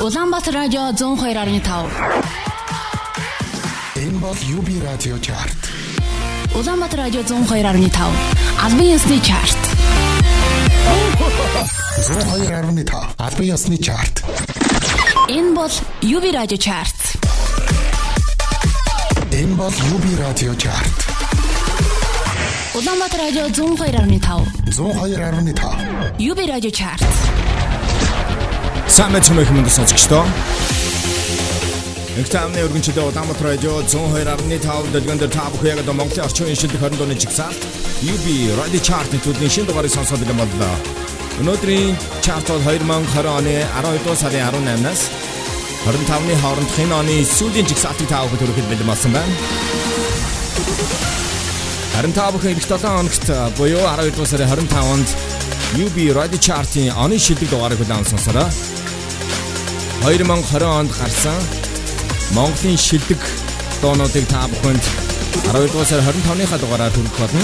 Улаанбаатар радио 102.5. Энэ бол UB радио чарт. Улаанбаатар радио 102.5. Албан ёсны чарт. 102.5 албан ёсны чарт. Энэ бол UB радио чарт. Энэ бол UB радио чарт. Улаанбаатар радио 102.5. 102.5 UB радио чарт. Сайн мэцмэх мэнд сонсогчдоо. Эктамны өргөнчдөө Улаанбаатар радио 102.5 дэлгэн дээр та бүхэн яг одоо Монголын орчин үеийн шилдэг 20 дууны чигсаалт UB Radio Chart-ийн төлөвийн шинэ дугаарыг сонсоод байгаа боллоо. Өнөөдрийн чарт бол 2020 оны 12 дугаар сарын 18-наас 25-ны хоорондох энэ оны сүүлийн чигсаалтыг та бүхэн төрөхөд бэлэн болсон байна. Харин та бүхэн эх 7 хоногт буюу 12 дугаар сарын 25-нд UB Radio Chart-ийн оны шилдэг дугаарыг хүлээн сонсороо. 2020 онд гарсан. Монголын шилдэг дуунуудыг та бүхэнд 12 дугаар сарын 25-ныхаа дугаараар хүргэх болно.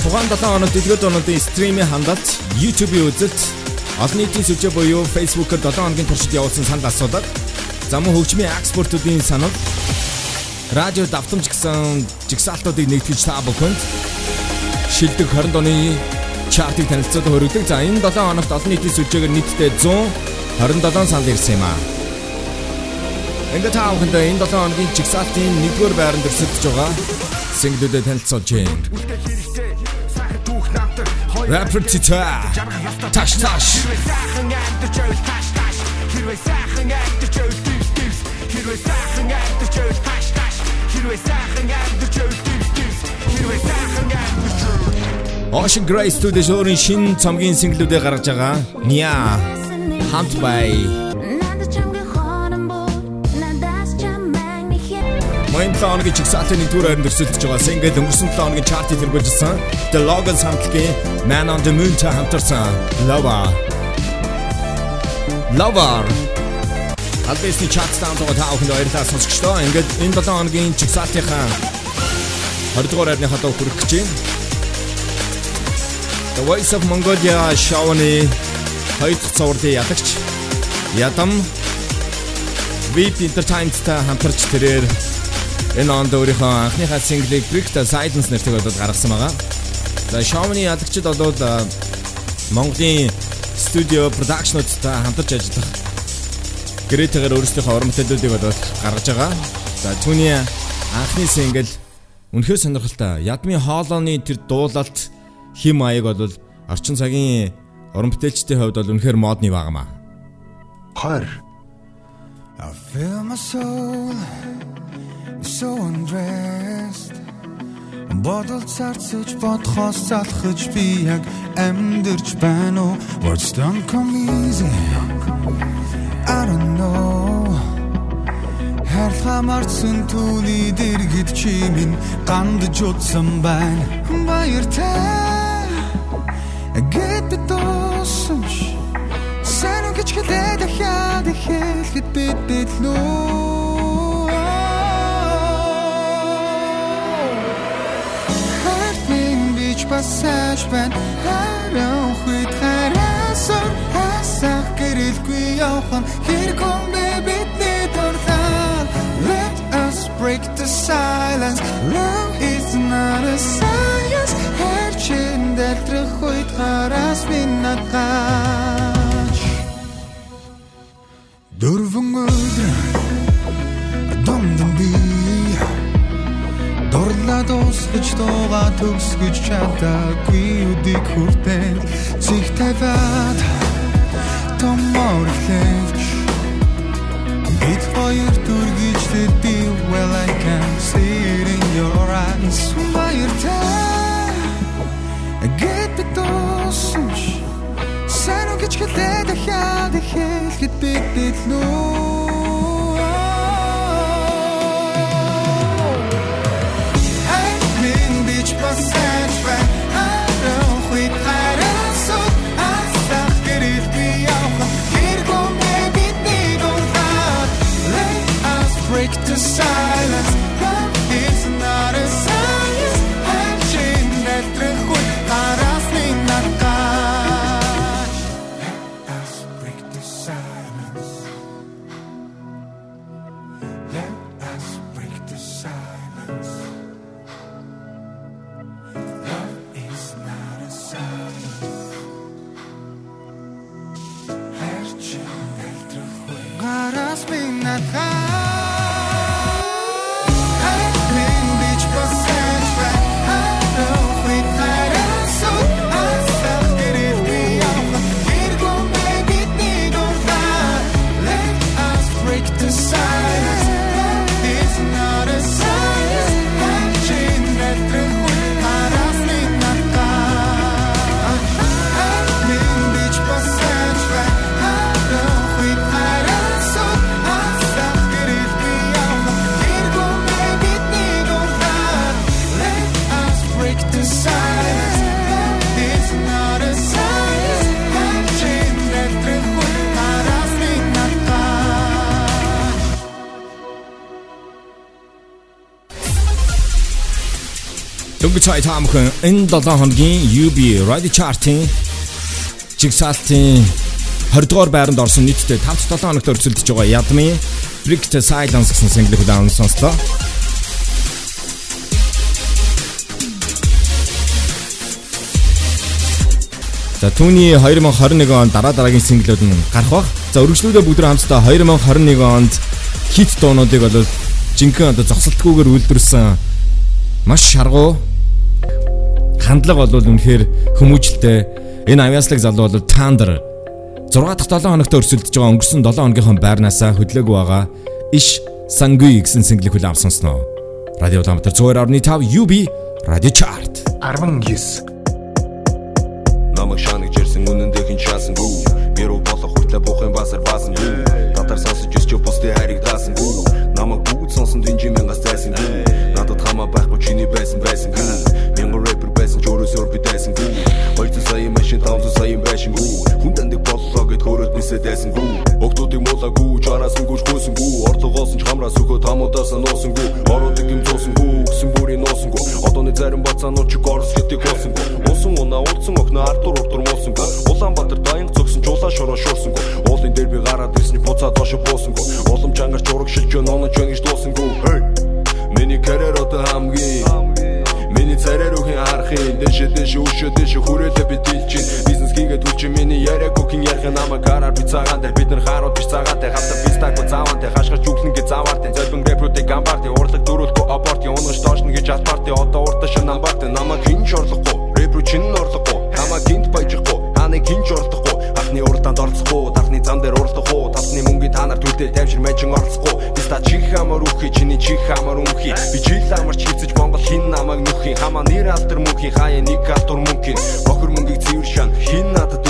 Тухайн 7 хоногт дэлгэр дуунуудын стримийн хандалт YouTube-ийн үзэлт олон нийтийн сүлжээ буюу Facebook-оор 7 хоногийн туршид явуулсан санал асуулаад зам хөгжмийн экспортуудын санал. Радио давтамж гэсэн жигсаалтуудыг нэгтгэж та бүхэнд шилдэг 20 дооны чартыг танилцуулан хөргөдөг. За энэ 7 хоногт олон нийтийн сүлжээгээр нийтдээ 127 санал ирсэн юм аа. Ингээд та бүхэнд энэ 7 хоногийн жигсаалтын 1-р байранд өрсөлдөж байгаа single-үүдээ танилцуулж байна. Rapper Tita. Tash tash. хэрвээ сайхан амьдарч байвал дивс дивс хэрвээ сайхан амьдарч байвал таш таш хэрвээ сайхан амьдарч байвал дивс дивс хэрвээ сайхан амьдарч Ocean Grey Studio өөрийн шинэ цомгийн single-үүдээ гаргаж байгаа. Nia Hunt by Моин тооногийн чигсаалтын нэгдүгээр байранд өрсөлдөж байгаа single өнгөрсөн 7 хоногийн чартыг тэргүүлжсэн. The Logan хамтлагийн Man on the Moon та хамтарсан Lover. Lover Албасны чарт даун байгаа та бүхэнд баярлалаа сонсогчдоо. Ингээд энэ 7 хоногийн чигсаалтынхаа 20 дугаар байрныхаа доо хүрэх гэж байна. The Voice of Mongolia шоуны хоёр дахь цувралын ялагч Ядам Beat Entertainment-тай хамтарч тэрээр энэ онд өөрийнхөө анхныхаа single-ийг Brick the Silence нэртэйг болоод гаргасан байгаа. За шоуны ялагчид болоод Монголын студио production-уудтай хамтарч ажиллах гэрээтэйгээр өөрсдийнхөө уран бүтээлүүдийг болоод гаргаж байгаа. За түүний анхны single үнэхээр сонирхолтой. Ядмын хоолойны тэр дуулалт хим маяг бол орчин цагийн уран бүтээлчдийн хувьд бол үнэхээр модны багмаа. 20 I feel my soul so undressed. Бодол царцж бодхоос залхаж би яг амьдэрч байна уу? Words don't come easy. I don't know. Хайрлаа марцсан түүний дэргэд чимин гандж утсан байна? Баяртай Get the досч Сайн гэж хэлээд дахиад хэлэхэд бид бидлүү? Хартын бич пассаж бэн харан хүйт харасан хасах гэрэлгүй явхан хэрэг хүн бэ бидний дуртай? Let us break the silence. Love is not a science Хэрчэн дэлтрэх хүйт хараас минатгаач Дөрвөн өдөр Домдом би Дурлаа дуусгаж дууга төгсгөж чадаагүй үдик хүртэл Цэг тавиад Томор хэлж Бид хоёр дүргэж төдий Well I can see it in your eyes. Баяртай Get the досч Сайн уу гэж хэлээ дахиад хэлэхэд бид бидлүү that. Дөнгөж цай таамхан энэ 7 хоногийн UB Radio Chart-ийн жигсаалтын 20 дугаар байранд орсон нийтдээ 5-7 хоногт өрсөлдөж байгаа Ядмын Brick to Silence гэсэн single хүлээн сонслоо. За түүний 2021 онд дараа дараагийн синглүүд нь гарах бах. За өргөжлүүдээ бүгд хамтдаа 2021 онд хит дуунуудыг бол жинхэнэ одоо зогсолтгүйгээр үйлдвэрсэн маш шаргуу хандлага бол үнэхээр хүмүүжлтэй. Энэ авьяаслаг залуу бол Тандер 6 дахь 7 хоногт өрсөлдөж байгаа өнгөрсөн 7 хоногийнхоо байрнаасаа хөдлөөг байгаа Иш Сангуй гэсэн single хүлээн авсан сноо. Радио Улаанбаатар 102.5 UB Radio Chart. 19 намайг шанаг жирсэн үнэндээ хин шаасангүй би рүү болох хүртлэ буухын басар баасан юу татар сонсож өсч бусдын хайрыг даасан гүү намайг бүгд сонсон динжи мянгаас зайсан гүү надад хамаа байхгүй чиний байсан байсан хоёрцан сая машин тавсан сая байшин гүү хүн дандаг боллоо гэд хөрөөд нисэд дайсан гүү октодыг муулаагүй чараас нь гүш хөөсөн гүү орлогоос нь хамраас өгөө тамуудаас нь нуусан гүү ороодаг юм зуусан гүү гэсэн бүрийн нуусан гүү одооны зарим бацаанууд чи горс хоосон гүү уусан унаа урдсан огно ардур урдур муусан гүү Улаанбаатар даян зөксөн чулаа шороо шуурсан гүү уулын дээр би гараад ирсний буцаа доош буусан гүү улам чангарч ураг шилж нонож байна гэж дуусан гүү Миний карьер одоо хамгийн Миний царай руухийн арахын дэшэ дэшэ өшөө дэшэ хүрээлээ би дэлчин бизнес хийгээд үлчин миний яриаг үхэн ярих намаа гараар би цагаан дээр бид нар харууд биш цагаатай хатар би стак цаавантай. Хашгирч үглэн гэ заваартай золбин рэпрүүдийг гамбарти урлаг дөрүүлэхгүй аборти унгаж доошно гэж албарти одоо уртаа шин намбартай намаа хинж орлохгүй. Рэпрүү чин орлохгүй. Намаа гинт баяжихгүй. Хааны хинж орлохгүй. Анхны уралдаанд оролцохгүй. Тархны зам дээр урлахгүй. Талсны мөнгөний та нар төлдөө тайвшир мэжин чих хамар үхий чиний чих хамар үхий би жил амарч хийцэж монгол хин намайг нүхий. Хамаа нэр алтар мөнхийн хаяа нэг алтар мөнхийн. Бохор мөнгийг цэвэр шан хин надад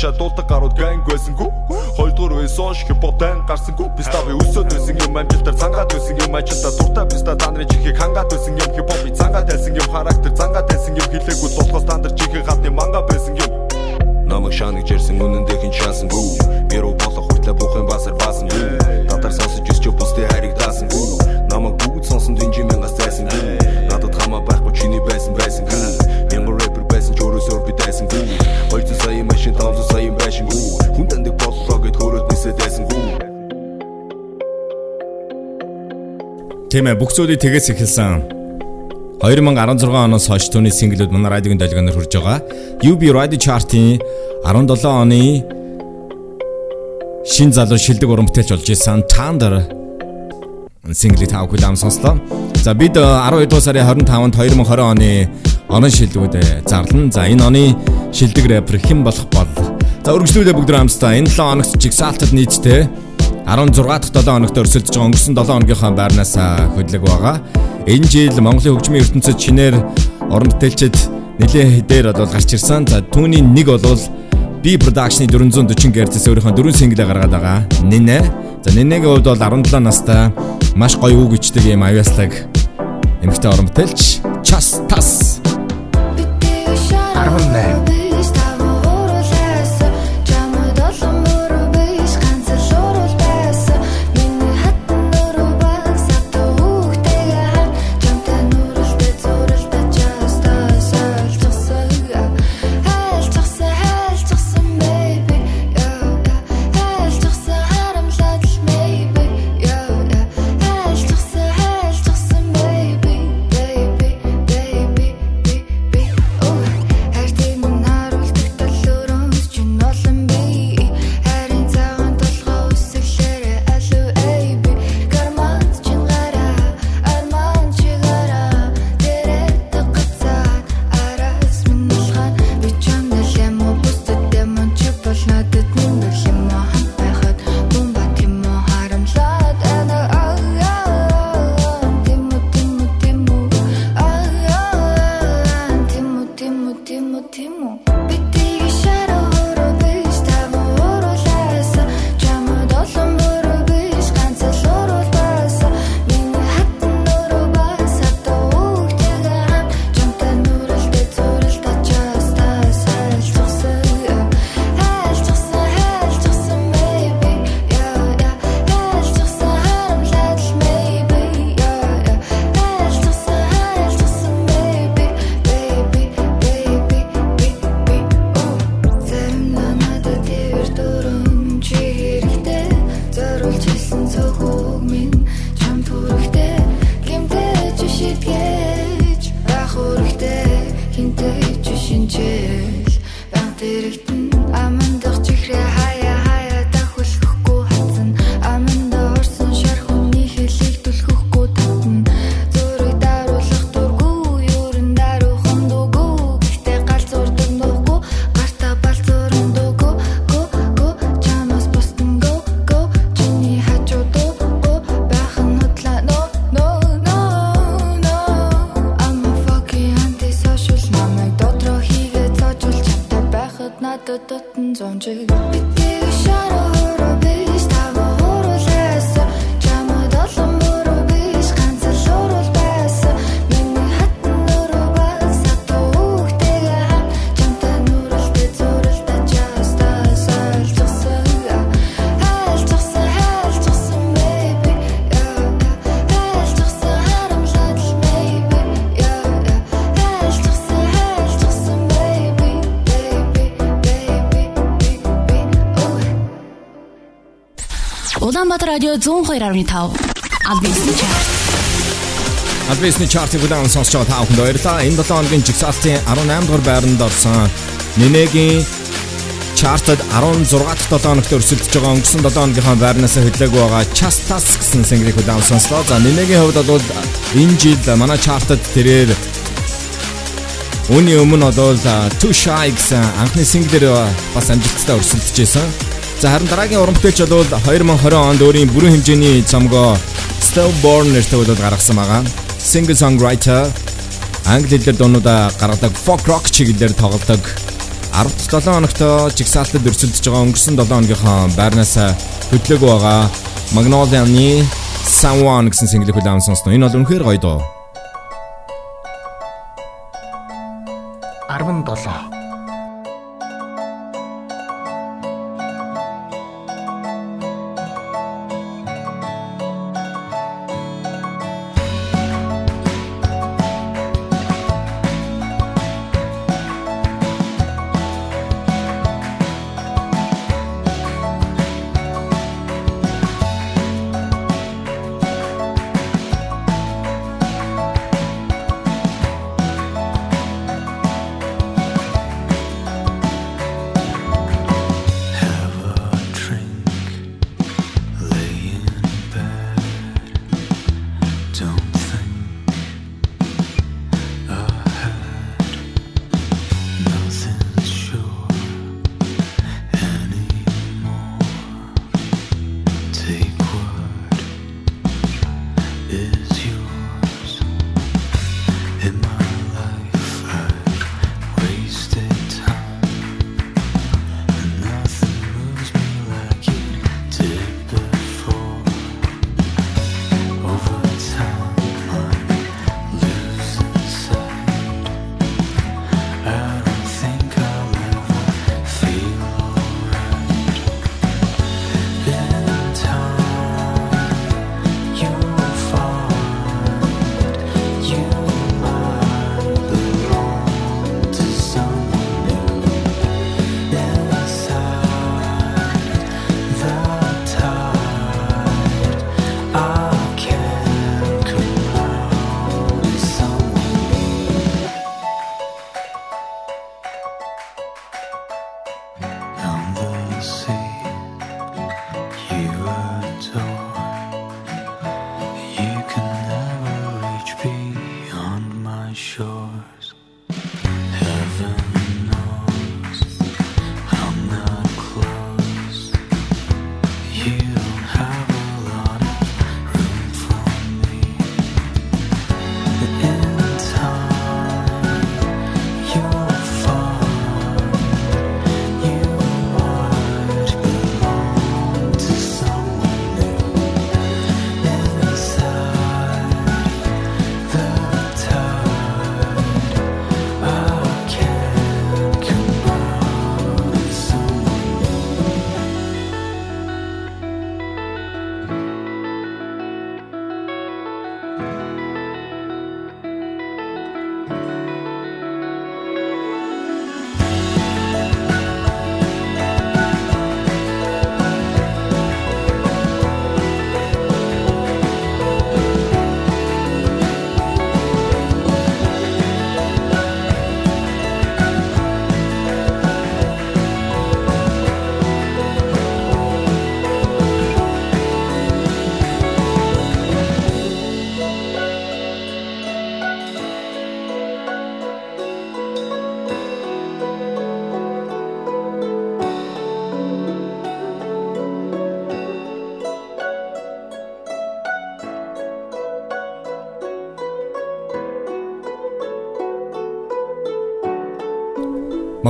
гэнг чи Тийм ээ бүх зүйлийг тэгээс эхэлсэн. 2016 оноос хойш түүний синглүүд манай радиогийн долгионоор хурж байгаа. UB Radio Chart-ийн 17 оны шин залуу шилдэг уран бүтээлч болж исэн Thunder синглийг тав хүлэм сонслоо. За бид 12 дугаар сарын 25-нд 2020 оны оноо шилдэгүүд зарлан. За энэ оны шилдэг рэпер хэн болох бол За үргэлжлүүлээ бүгд хамтдаа энэ 7 хоногт жигсаалтад нийтдээ 16 дахь 7 хоногт өрсөлдөж байгаа өнгөрсөн 7 хоногийнхаа байрнаас хөдлөг байгаа. Энэ жил Монголын хөгжмийн ертөнцид шинээр орон бүтээлчд нэлээд хэдээр бол гарч ирсэн. За түүний нэг бол B Production-ы 440 Hz-с өөрийнхөө дөрвөн синглээ гаргаад байгаа. Нинэ. За Нинэгийн хувьд бол 17 настай маш гоё үг ичдэг юм аюулслаг эмэгтэй орон бүтээлч Час Тас 18 радио 102.5 Албисны чарт. Албисны чартыг удаан сонсч байгаа та бүхэнд баярлалаа. Энэ 7 хоногийн жигсаалтын 18 дугаар байранд орсон Нинегийн чартад 16 дахь 7 хоногт өрсөлдөж байгаа өнгөрсөн 7 хоногийнхаа байрнаас хөдлөөг байгаа Chastas гэсэн single-ийг удаан сонслоо. За Нинегийн хувьд бол энэ жил манай чартад тэрээр Үүний өмнө бол Too Shy гэсэн анхны single-ээр бас амжилттай өрсөлдөж байсан. За харин дараагийн уран бүтээлч бол 2020 онд өөрийн бүрэн хэмжээний цомгоо Stillborn нэртэй болоод гаргасан байгаа. Single songwriter англи хэлээр дуунуудаа гаргадаг folk rock чиглэлээр тоглодог. 17 хоногт жигсаалтад өрсөлдөж байгаа өнгөрсөн 7 хоногийнхоо байрнаас хөдлөөг байгаа Magnolia-ны Someone гэсэн single-ийг хүлээн сонсноо. Энэ бол үнэхээр гоё доо. 17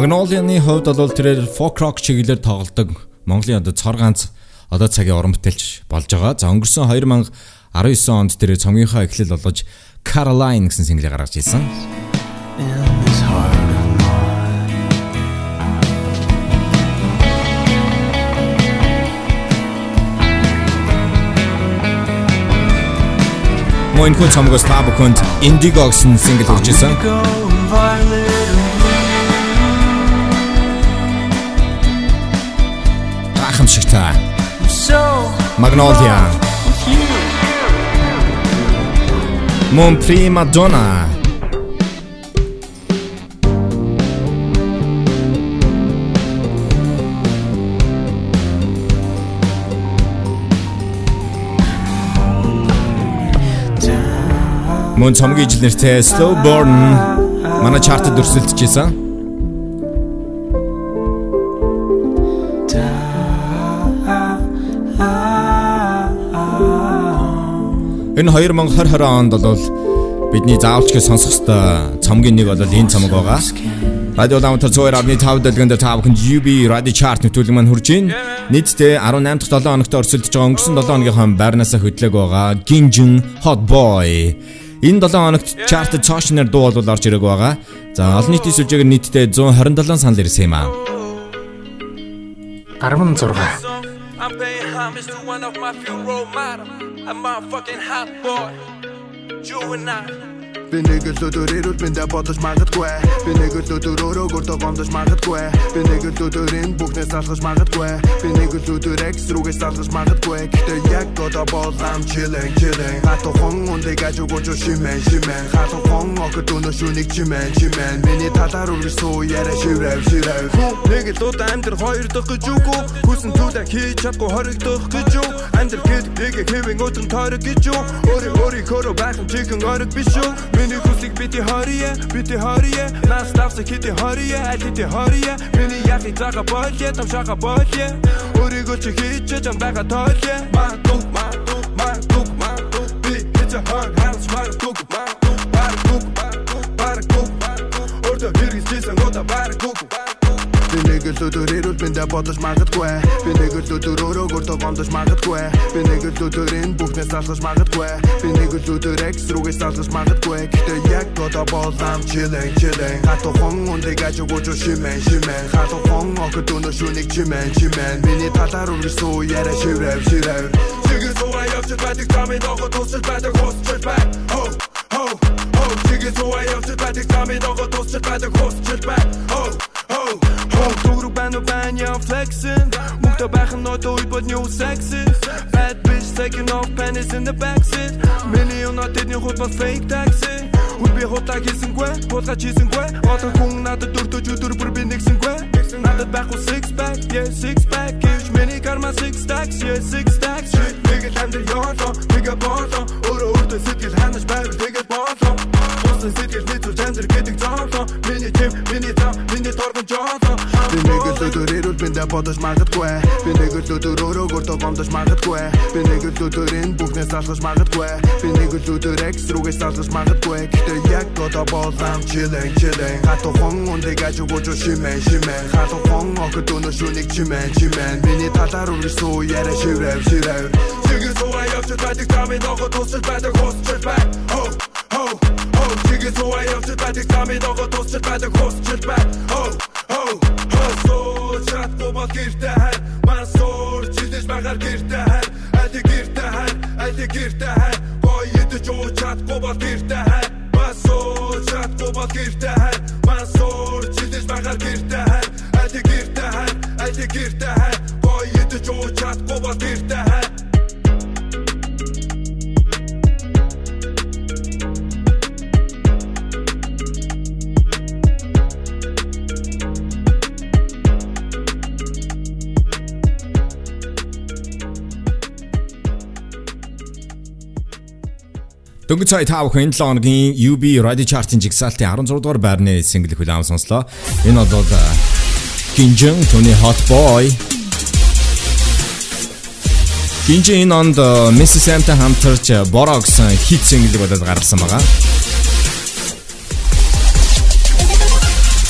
Magnolia-ны хувьд бол тэрээр folk rock чиглэлээр тоглодог Монголын одоо цор ганц одоо цагийн уран бүтээлч болж байгаа. За өнгөрсөн 2019 онд тэр цомгийнхаа эхлэл болгож Caroline гэсэн single гаргаж ирсэн. Мөн хүн цомгоос та бүхэнд Indigo гэсэн single хүрч гайхамшигтай. Magnolia. Mon prima donna. Мөн цомгийн ижил нэртэй Slow Burn манай чартад өрсөлдөж Энэ 2020 онд бол бидний заавалчгүй сонсох ёстой цомгийн нэг бол энэ цомог байгаа. Радио Ламтар 102.5 дэлгэнд та бүхэнд UB Radio Chart нөтөлөг маань хүрж байна. Нийтдээ 18 дахь 7 хоногт орсолдож байгаа өнгөрсөн 7 хоногийнхаа байрнасаа хөдлөг байгаа Ginjin Hot Boy. Энэ 7 хоногт чарт цоошнэр дуу бол орж ирэг байгаа. За олон нийтийн сүлжээгээр нийтдээ 127 санал ирсэн юм аа. 16 a motherfucking hot boy. You and I. Би нэг л өдөр ирүүл биндэ бодож магадгүй. Би нэг л өдөр өөрөө гөрдөө гомдож магадгүй. Би нэг л өдөр энэ бүхнээс алхаж магадгүй. Би нэг л өдөр экс рүүгээс алхаж магадгүй. Гэтэ яг одоо бол ам chilling chilling. Хату хон үндэ гаж өгөөж шимэн шимэн. Хату хон огт өнөө шүнийг чимэн чимэн. Миний талаар үргэлж суу яриа шиврэв шиврэв. Нэг л удаа амьдр хоёр дахь гэж үгүй. Хүсэн зүйлээ хийж чадгүй хоригдох гэж юу Амьдр гэд нэг хэвэн өдрөн тойрог гэж юу Өөрийн өөрийнхөө байх юм чихэн орог биш юу Миний хүсийг бити хорие, бити хорие. Нас давсаг хити хорие, аль хити хорие. Миний яхи зага болие, том шаха болие. Өөрийгөө чи хийж чам байгаа тоолие. Маа тук, маа тук, маа тук, маа тук. Би хийж хаа хаалж маа тук, маа тук, маа тук, маа тук, маа тук. Ордо хэрэгжсэн гота баар тук. Би нэг л өдөр ирүүл биндэ бодож магадгүй. Би нэг л өдөр өрөөгөр то гомдож магадгүй. Би нэг л өдөр энэ бүхнээс алхаж магадгүй. Би нэг л өдөр экс рүүгээс алхаж магадгүй. Гэтэ яг одоо бол ам chilling chilling. Хату хон үндэ гаж өгөөж шимэн шимэн. Хату хон огт өнөө шүнийг чимэн чимэн. Миний талаар үргэлж суу яриа шиврэв шиврэв. Чигээ суугаа явж байдаг тамийн догоо тусч байдаг хусч бай Ho ho ho Чигээ суугаа явж байдаг тамийн догоо тусч байдаг хусч бай. Ho Дүүрэг байна уу байна яа flexing Мөхтө байх нь одоо үе бод new sexy Bad bitch taking off panties in the backseat. Миний өнөө тэдний хут бас fake taxi Үл би хотаа хийсэнгүй, хутга чийсэнгүй Одоо хүн надад дөртөж өдөр бүр би нэгсэнгүй Надад байх уу six pack, yeah six pack. Гэж миний карма six stacks, yeah six stacks. Нэг л хамдэр ёолоо, нэг болоо Өөрөө өөртөө сэтгэл ханаж байвал тэгээд болоо Усан сэтгэл нийцүүл чандэр гэдэг зоолоо Миний тим, миний зам, миний торгон жоолоо Би нэг л өдөр ирүүл биндэ бодож магадгүй. Би нэг л өдөр өөрөөгөр то гомдож магадгүй. Би нэг л өдөр энэ бүхнээс алхаж магадгүй. Би нэг л өдөр экс рүүгээс алхаж магадгүй. Гэтэ яг одоо бол ам chilling chilling. Хату хон үндэ гаж өгөөж шимэн шимэн. Хату хон огт өнөө шүнийг чимэн чимэн. Миний талаар үргэлж суу яриа шиврэв шиврэв. Чигээ суугаа явж байдаг тамийн ногоо тусч байдаг хусч бай Ho ho ho Чигээ суугаа явж байдаг тамийн ногоо тусч байдаг хусч бай. Ho ho Хосоо чатко бол гэртэ хай. Мансуур чилдэж багаар гэртэ хай. Али гэртэ хай Али гэртэ хай. Бой идэж уу чатко бол гэртэ хай. Мансуур чатко бол гэртэ хай. Мансуур чилдэж багаар гэртэ хай. Али гэртэ хай Али гэртэ хай. Бой идэж уу чатко бол гэртэ хай Дөнгөж цай тав хүн 7 хоногийн UB Radio Chart-ын жигсаалтын 16 дугаар байрны single хүлээм сонслоо. Энэ бол Ginjin Tony Hot Boy. Ginjin энэ онд Mrs. Sam-тай хамтарч Boroo гэсэн хит single болоод гаргасан байгаа.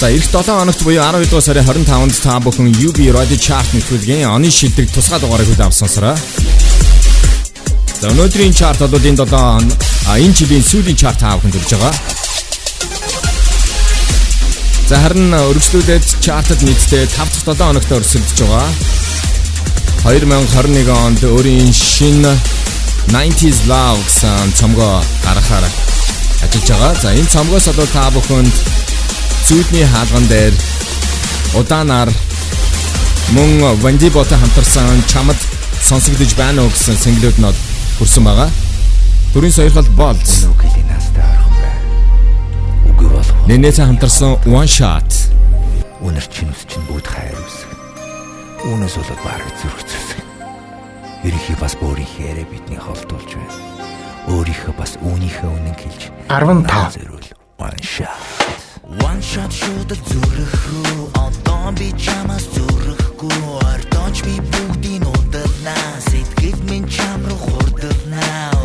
За эх 7 хоногт буюу 12 дугаар сарын 25-нд та бүхэн UB Radio Chart нэвтрүүлгийн оны шилдэг тусгай дугаарыг авсан сонсороо. За өнөөдрийн чарт бол энэ 7 а энэ жилийн сүүлийн чарт таа бүхэнд хүрж байгаа. За харин өргөжлүүлээд чартад нийтдээ 5 дахь 7 хоногт өрсөлдөж байгаа. 2021 онд өөрийн шинэ 90s Love гэсэн цомгоо гаргахаар ажиллаж байгаа. За энэ цомгоос одоо та бүхэнд зүүдний хаалган дээр удаанаар мөн Вандиботой хамтарсан чамд сонсогдож байна уу гэсэн single-үүд нь хүрсэн байгаа. Төрийн сойрхол болц. Нүглийн настай орхон бай. Үгүй болох. Нэнэтэй хамтарсан One Shot. Үнэр чинь ус чинь бүгд хайр үсэг. Үүнээс болоод бараг зүрх зүсэг. Ерөнхий бас өөрийнхөө бидний холдуулж байна. Өөрийнхөө бас үүнийхээ үнэн хэлж 15 зэрүүл One Shot. One shot шууд зүрх рүү одоо би чамаас зүрхгүй ардооч би бүгдийн удалнаа сэтгэл минь чам руу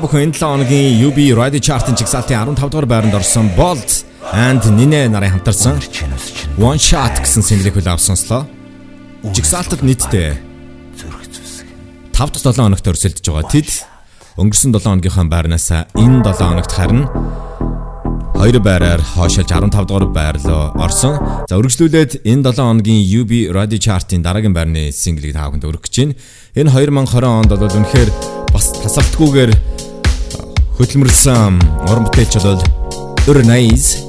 бүхэн энэ 7 хоногийн UB Radio Chart-ын жигсаалтын 15 дугаар байранд орсон Bolt and Nine нарын хамтарсан One Shot гэсэн single-ийг хүлээн авсан сонслоо. Жигсаалтад нийтдээ 5 дахь 7 хоногт өрсөлдөж байгаа. Тэд өнгөрсөн 7 хоногийнхаа байрнаас энэ 7 хоногт харин хоёр байраар хойшилж 15 дугаар байр руу орсон. За үргэлжлүүлээд энэ 7 хоногийн UB Radio Chart-ын дараагийн байрны single-ийг та бүхэнд гэж байна. Энэ 2020 онд бол үнэхээр бас тасалтгүйгээр хөдөлмөрлсөн уран бүтээлч бол Uranize.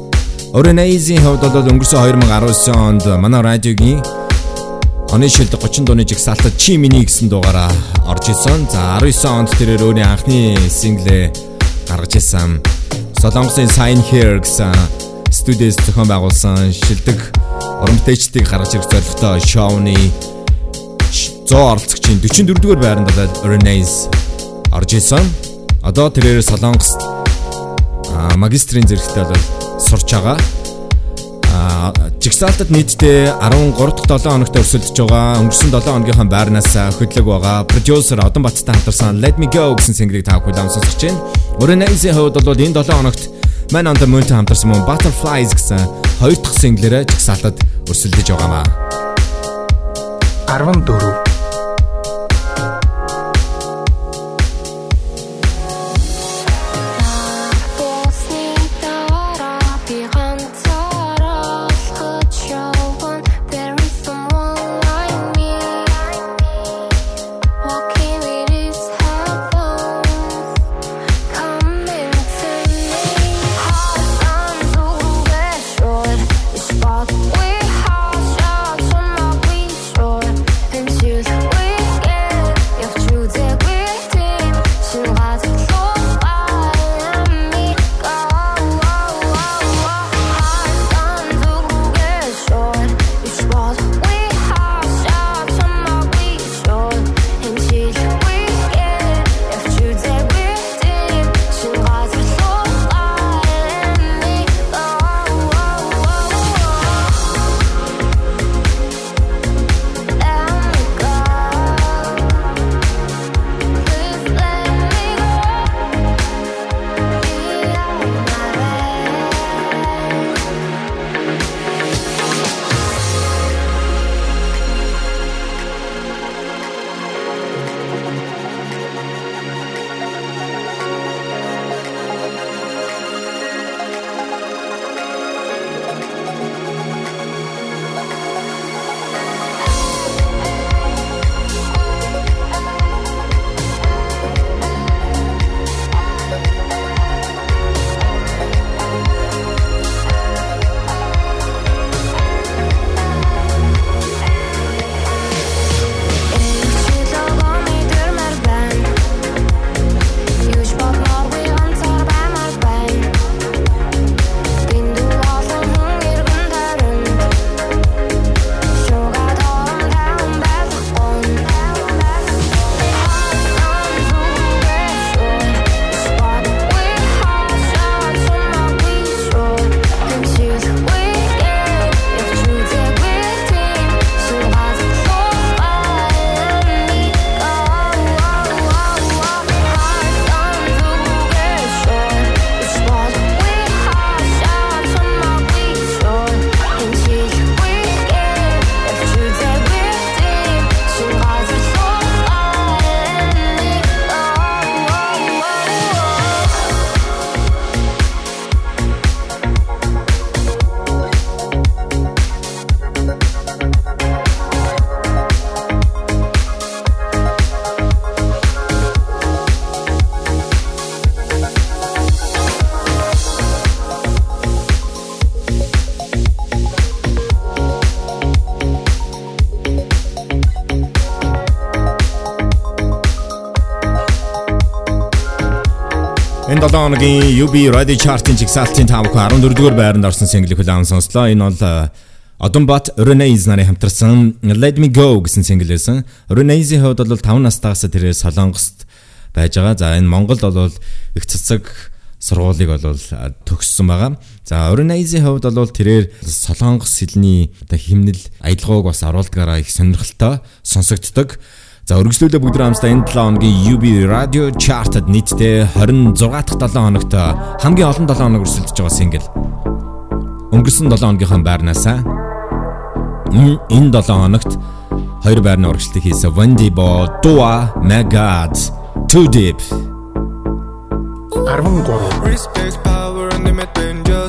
Uranize-ийн хувьд бол өнгөрсөн 2019 онд манай радиогийн Оны шилдэг 30 дууны жигсаалтад Чи миний гэсэн дугаараа орж исэн. За 19 онд тэрээр өөрийн анхны синглээ гаргаж исэн. Солонгосын Sign Here гэсэн студиэс зохион байгуулсан шилдэг уран бүтээлчдийг гаргаж ирэх зорилготой шоуны 100 оролцогчийн 44-р байранд болоод Renaissance орж исэн. Одоо тэрээр Солонгост магистрийн зэрэгтэй бол сурч байгаа жигсаалтад нийтдээ 13 дахь 7 хоногт өрсөлдөж байгаа. Өнгөрсөн 7 хоногийнхаа байрнаас хөдлөг байгаа. Продюсер Одон Баттай хамтарсан Let Me Go гэсэн single-ийг та бүхэн сонсож байна. Original-ийн хувьд бол энэ 7 хоногт Man on the Moon хамтарсан мөн Butterflies гэсэн хоёр дахь single-ээр жигсаалтад өрсөлдөж байгаамаа. 14 хоногийн UB Radio Chart-ын жигсаалтын 5 хүн 14-р байранд орсон single хүлээн сонслоо. Энэ бол Одонбат Renaissance нарын хамтарсан Let Me Go гэсэн single байсан. Renaissance-ийн хувьд бол 5 настайгаас тэрээр Солонгост байж байгаа. За энэ Монголд бол их цэцэг сургуулийг бол төгссөн байгаа. За Renaissance-ийн хувьд бол тэрээр Солонгос хэлний оо химнэл аялгауг бас оруулдгаараа их сонирхолтой сонсогддог. За өргөжлүүлээ бүгд хамтдаа энэ 7 хоногийн UB Radio Chart-д нийтдээ 26 дахь 7 хоногт хамгийн олон 7 хоног өрсөлдөж байгаа single. Өнгөрсөн 7 хоногийнхаа байрнаас энэ 7 хоногт хоёр байрны урагшлыг хийсэн Wendy Bo, Dua, Megad, Too Deep. 13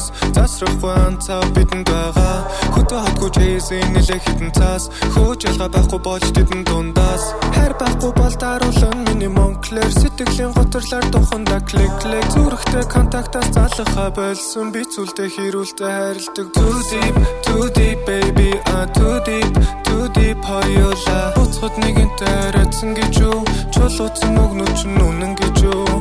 Just засрахгүй анцаа бидэнд байгаа. Хөтө хотгүй чейсэн нэлээ хитэн цаас хөөж ялгаа байхгүй болж тэдэн дундаас. Хайр байхгүй бол даруулан миний монклэр сэтгэлийн готрлаар туханда клик клик. Зүрхтэй контактаас залхаа болсон. Би зүйлдэ хэрүүлдэ хайрладаг. Too deep too deep baby. Ah too deep too deep хоёулаа. Буцхад нэгэнтэй арайцсан гэж юу? Чулууцсан өгнөч нүнэн гэж юу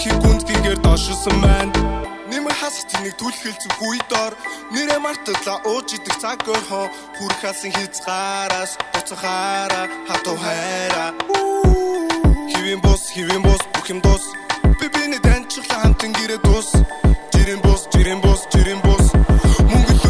Хит тэрхий гүндгийгээр дошилсон байна. Нэмэр хасах нэг түлхэлцэн хүйдор Нэрэ марталаа ууж идэх цаг өрхөө Хүрх алсын хязгаараас Буцахаараа. Хатуу хайраа. Хивэн бос хивэн бос бүх юм дус Би биний таньчлаа хамтан гэрээ дус Жирэн бос жирэн бос жирэн бос Мөнгөл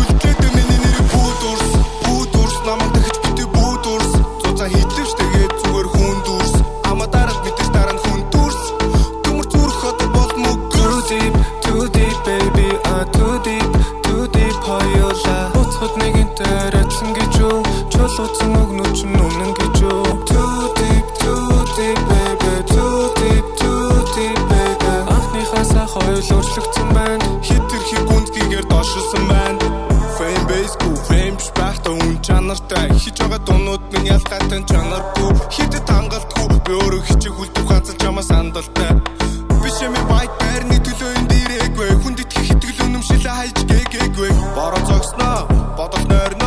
Чулууцсан өгнөч нүнэн гэж юу? Too deep, too deep, baby, too deep, too deep, baby Анхныхаасаа хоёул өөрчлөгдсөн байна. Хит тэрхий гүндгийгээр дошилсон байна. Fame base гүй fame байхдаа үн чанартай. Хич байгаа дуунууд минь ялгаатай чанаргүй. Хитэд хангалтгүй. Би өөрөө хичээх хүлдэх ганцхан чамаа сандалтай. Биш юм байт байрны төлөө энэ дээрээгүй Хүнд итгэх итгэл үнэмшилээ хайж гээгээгүй Бороо зогсноо бодол нойрноо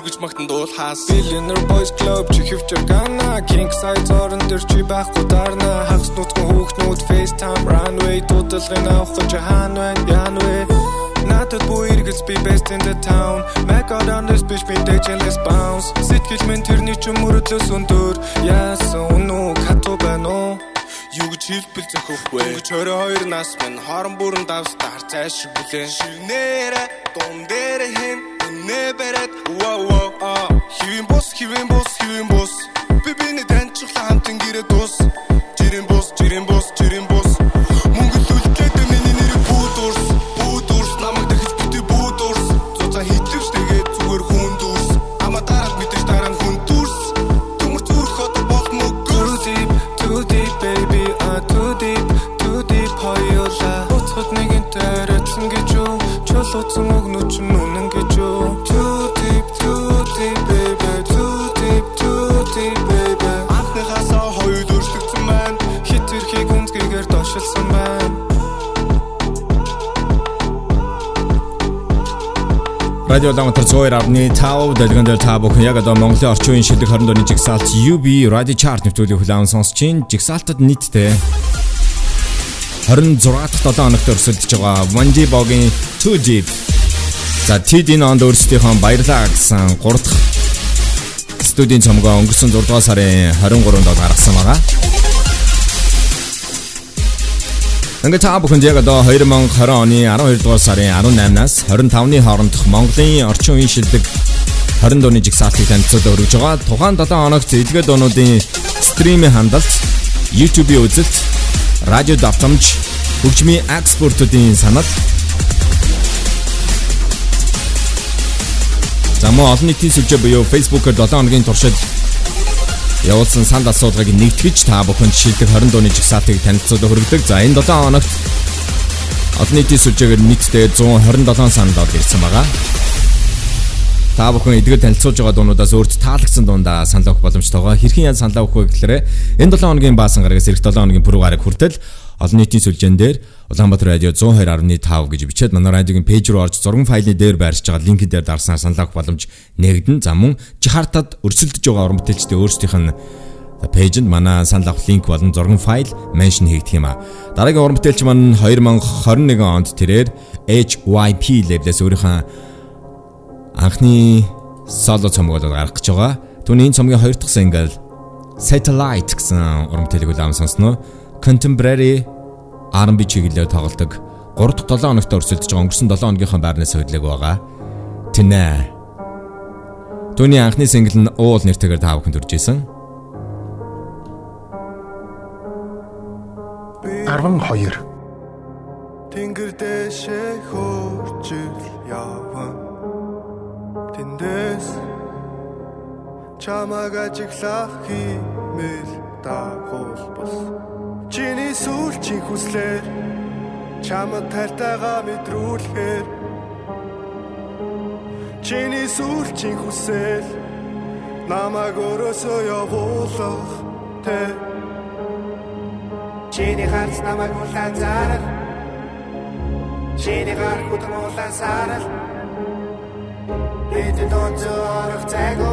Ихтэй өнгүүр гэж магтан дуулахаас Billionaire Boys Club чи хөвчөр гана King size орон дээр чи байхгүй дарна. Хагас нутгийн хүүхнүүд FaceTime runway Дуудлагын авах чи хаан байна яан вэ Надад бүү иргэлс би best in the town. Mac out on this bitch би DJ-лес bounce. Сэтгэл минь тэрний ч мөрөдлөөс өндөр. Яасан үнүү хатуу байна уу? Юу гэж хэлбэл зөхөхгүй Өнгөч 22 нас минь. Хорон бүрэн давстаар цааш шиг бүлээ Ширнээрэ дун дээр хэн барад wow wow а. Хивэн бус хивэн бус хивэн бус. Би биний таньчлаа хамтан гэрээ дус жирэн бус жирэн бус жирэн бус Чулууцсан өгнөч нүнэн гэж юу? Too deep, too deep, baby, too deep, too deep, baby Анхныхаасаа хоёр өөрчлөгдсөн байна. Хит тэрхий гүнзгийгээр дошилсан байна. Радио Улаанбаатар 102.5 дэлгэн дээр та бүхэн яг одоо Монголын орчин үеийн шилдэг 20 дууны жигсаалт UB Radio Chart нэвтрүүлгийг хүлээн сонсч чинь жигсаалтад нийтдээ 26 дахь 7 хоногт өрсөлдөж байгаа Wandy Bog-ийн Too Deep. За тэд энэ онд өөрсдийнхөө баярлаа гэсэн 3 дахь студийн цомгоо өнгөрсөн 6 дугаар сарын 23-нд гаргасан байгаа. Ингээд та бүхэнд яг одоо 2020 оны 12 дугаар сарын 18-наас 25-ны хоорондох Монголын орчин үеийн шилдэг 20 дууны жигсаалтыг танилцуулаад өргөж байгаа. Тухайн 7 хоногт эдгээр дуунуудын стримийн хандлт, YouTube-ийн үзэлт, радио давтамж, хөгжмийн экспортуудын санал За мөн олон нийтийн сүлжээ буюу Facebook-оор 7 хоногийн туршид явуулсан санд асуудлыг нэгтгэж та бүхэнд шилдэг 20 дууны жигсаалтыг танилцуулах хүргэдэг. За энэ 7 хоногт олон нийтийн сүлжээгээр нийтдээ 127 санал орж ирсэн байгаа. Та бүхэн эдгээр танилцуулж байгаа дуунуудаас өөрт таалагдсан дундаа санал өгөх боломжтойгоо хэрхэн ян санал өгөх вэ гэхээр энэ 7 хоногийн баасан гарагаас эх 7 хоногийн пүрэв гараг хүртэл олон нийтийн сүлжээн дээр Улаанбаатар радио 102.5 гэж бичээд манай радиогийн пэйж руу орж зургийн файлны дээр байршиж байгаа линкэн дээр дарснаар санал авах боломж нэгдэн. За мөн жихартад өрсөлдөж байгаа уран бүтээлчдээ өөрсдийнх нь пэйжэнд манай санал авах линк болон зургийн файл меншн хийгдэх юм а. Дараагийн уран бүтээлч маань 2021 онд тэрээр HYP лейблээс өөрийнхөө анхны соло цомгоо гаргах гэж байгаа. Түүний энэ цомгийн хоёр дахь сингл Satellite гэсэн бүтээлийг улаан сонсноо. Contemporary R&B чиглэлээр тоглодог 3 дахь 7 хоногт өрсөлдөж байгаа өнгөрсөн 7 хоногийнхаа байрнаас хөдлөг байгаа. Тинэ. Түүний анхны сингл нь уул нэртэйгээр та бүхэнд хүрж исэн. 12 Тэнгэр дэшээ хөрчил явна Тэндээс чамаг ажиглах химэл дагуулбал чиний сүүлчийн хүслээр чамд тартайгаа мэдрүүлэхээр. Чиний сүүлчийн хүсэл намайг өрөөсөө явуулах тэ чиний харц намайг улаан зарах чиний гар хүтэн улаан сарал бид донцорох цайго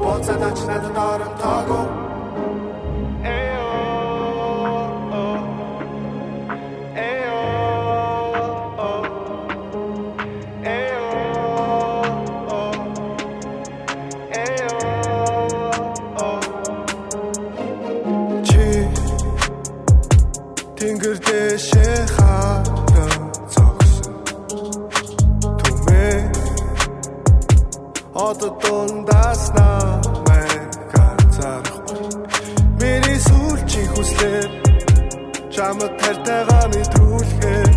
боцад ач надад орон Одоо дундаас намайг ганцаарахгүй Миний сүүлчийн хүслээр Чамд тартайгаа мэдрүүлэхээр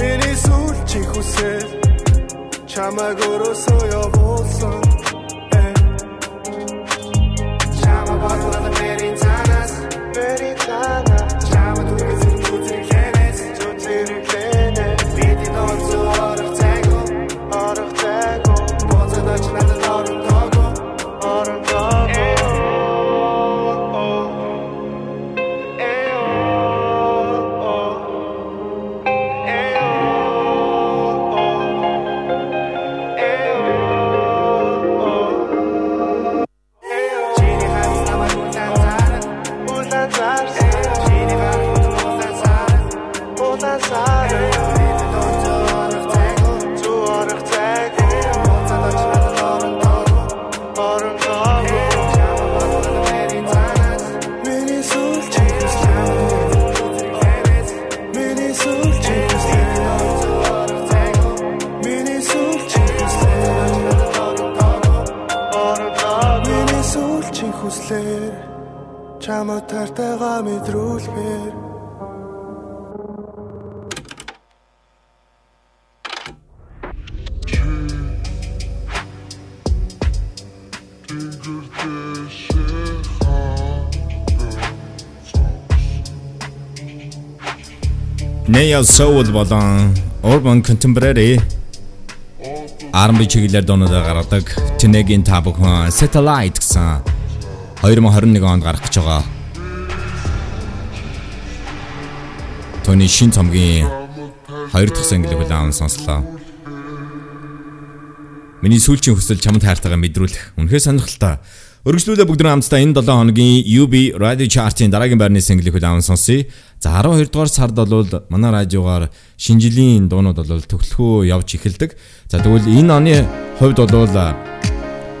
Миний сүүлчийн хүсэл Чамайг өрөөсөө явуулсан Neo Soul болон Urban Contemporary R&B чиглэлээр дуунуудаа гаргадаг Тинегийн та бүхэн Satellite гэсэн 2021 онд гарах гэж байгаа. Төний шин цомгийн 2 дахь single хүлээн сонслоо. Миний сүүлчийн хүсэл чамд хайртайгаа мэдрүүлэх. Үнэхээр сонирхолтой. Өргөжлүүлээ бүгд нэг хамтдаа энэ 7 хоногийн UB Radio Chart-ийн дараагийн байрны single хүлээн сонсъё. За 12 дугаар сард бол манай радиогоор шинжилийн дуунууд бол төгөлхөө явж эхэлдэг. За тэгвэл энэ оны хувьд бол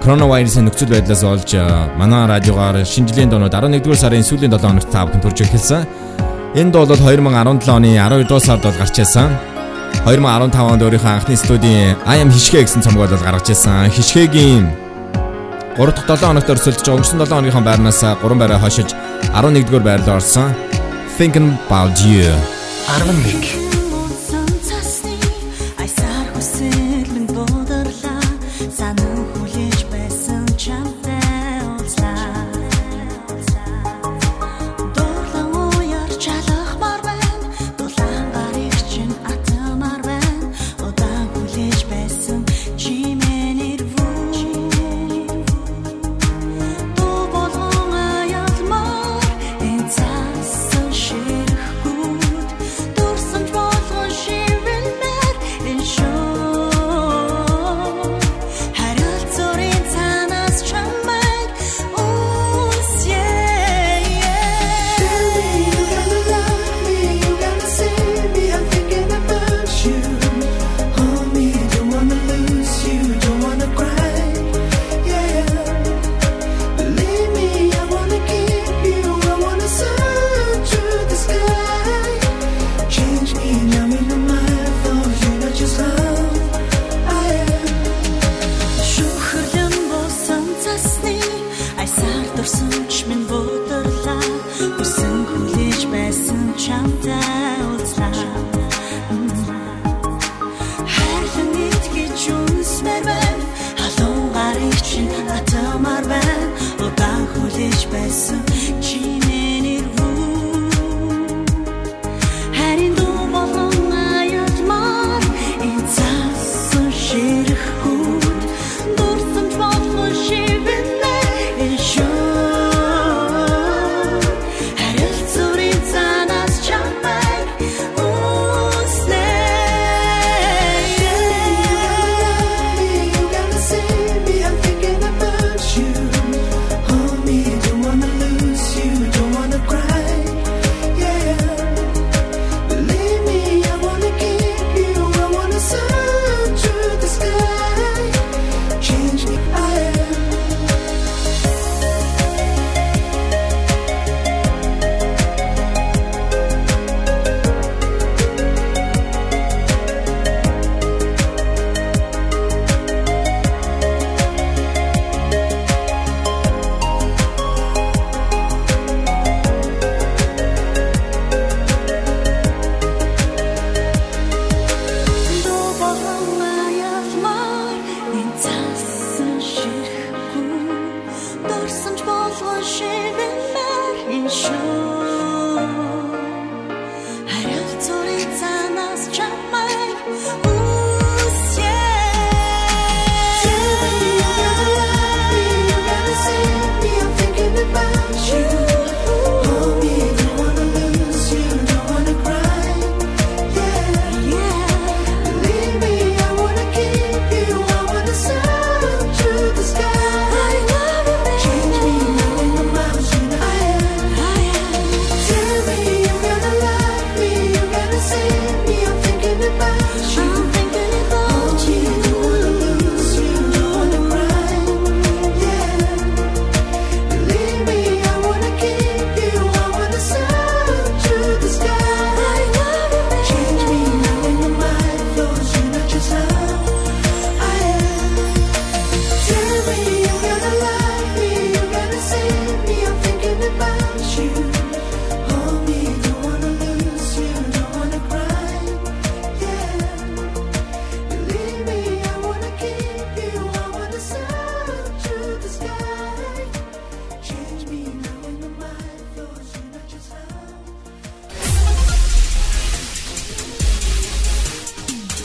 коронавирусын нөхцөл байдлаас олж манай радиогоор шинжилийн дуунууд 11 дугаар сарын сүүлийн 7 хоногт бүхэн төрж эхэлсэн. Энд бол 2017 оны 12 дугаар сард бол гарч ирсэн. 2015 онд өөрийнхөө анхны студийн I am хишгэ гэсэн цомог бол гаргаж ирсэн. Хишгэгийн 3 дахь 7 хоногт өрсөлдөж өнгөрсөн 7 хоногийн байрнаас 3 байраа хошиж 11 дугаар байрлал орсон. Thinking about you. 11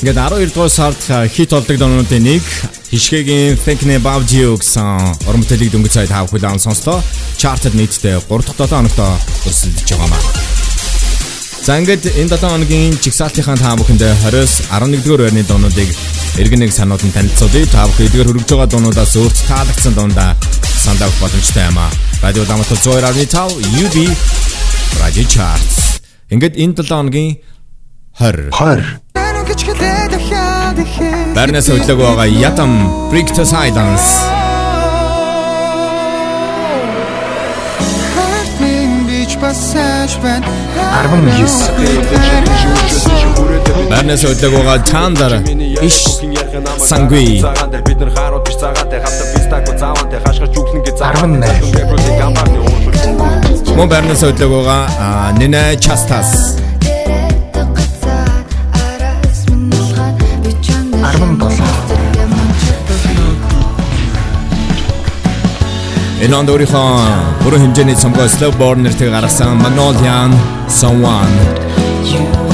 Ингээд 12 дугаар сард хит болдог донуудын нэг Хишгэгийн Thinking About You гэсэн уран бүтээлийг дөнгөж цайд хаах хүлээн сонслоо. Чартад нийтдээ 3 дахь 7 хоногт өрсөлдөж байгаа маа. За ингээд энэ 7 хоногийн чигсалтынхаа та бүхэндээ 20-с 11-р байрны дуунуудыг эргэн нэг санууд нь танилцуулъя. Та бүхэн эдгээр хөргөж байгаа дуунуудаас өөрт таалагдсан дундаа сандаа авах боломжтой юм аа. Радио Дамтал 102.5 UB Radio Charts. Ингээд энэ 7 хоногийн 20 20 Барнас хөдлөг байгаа Ятам Break to Silence. Барнас хөдлөг байгаа Chandler иш Сангви. бид нар харууд биш цагаатай хатар пистако дээр хашгирч үглэн гэж 18 гамбарны уурмөр Мөн Барнас хөдлөг байгаа а, Nina Энэ онд өөрийнхөө бүрэн хэмжээний цомгоо Slow Burn нэртэйг гаргасан Magnolian Someone. 2000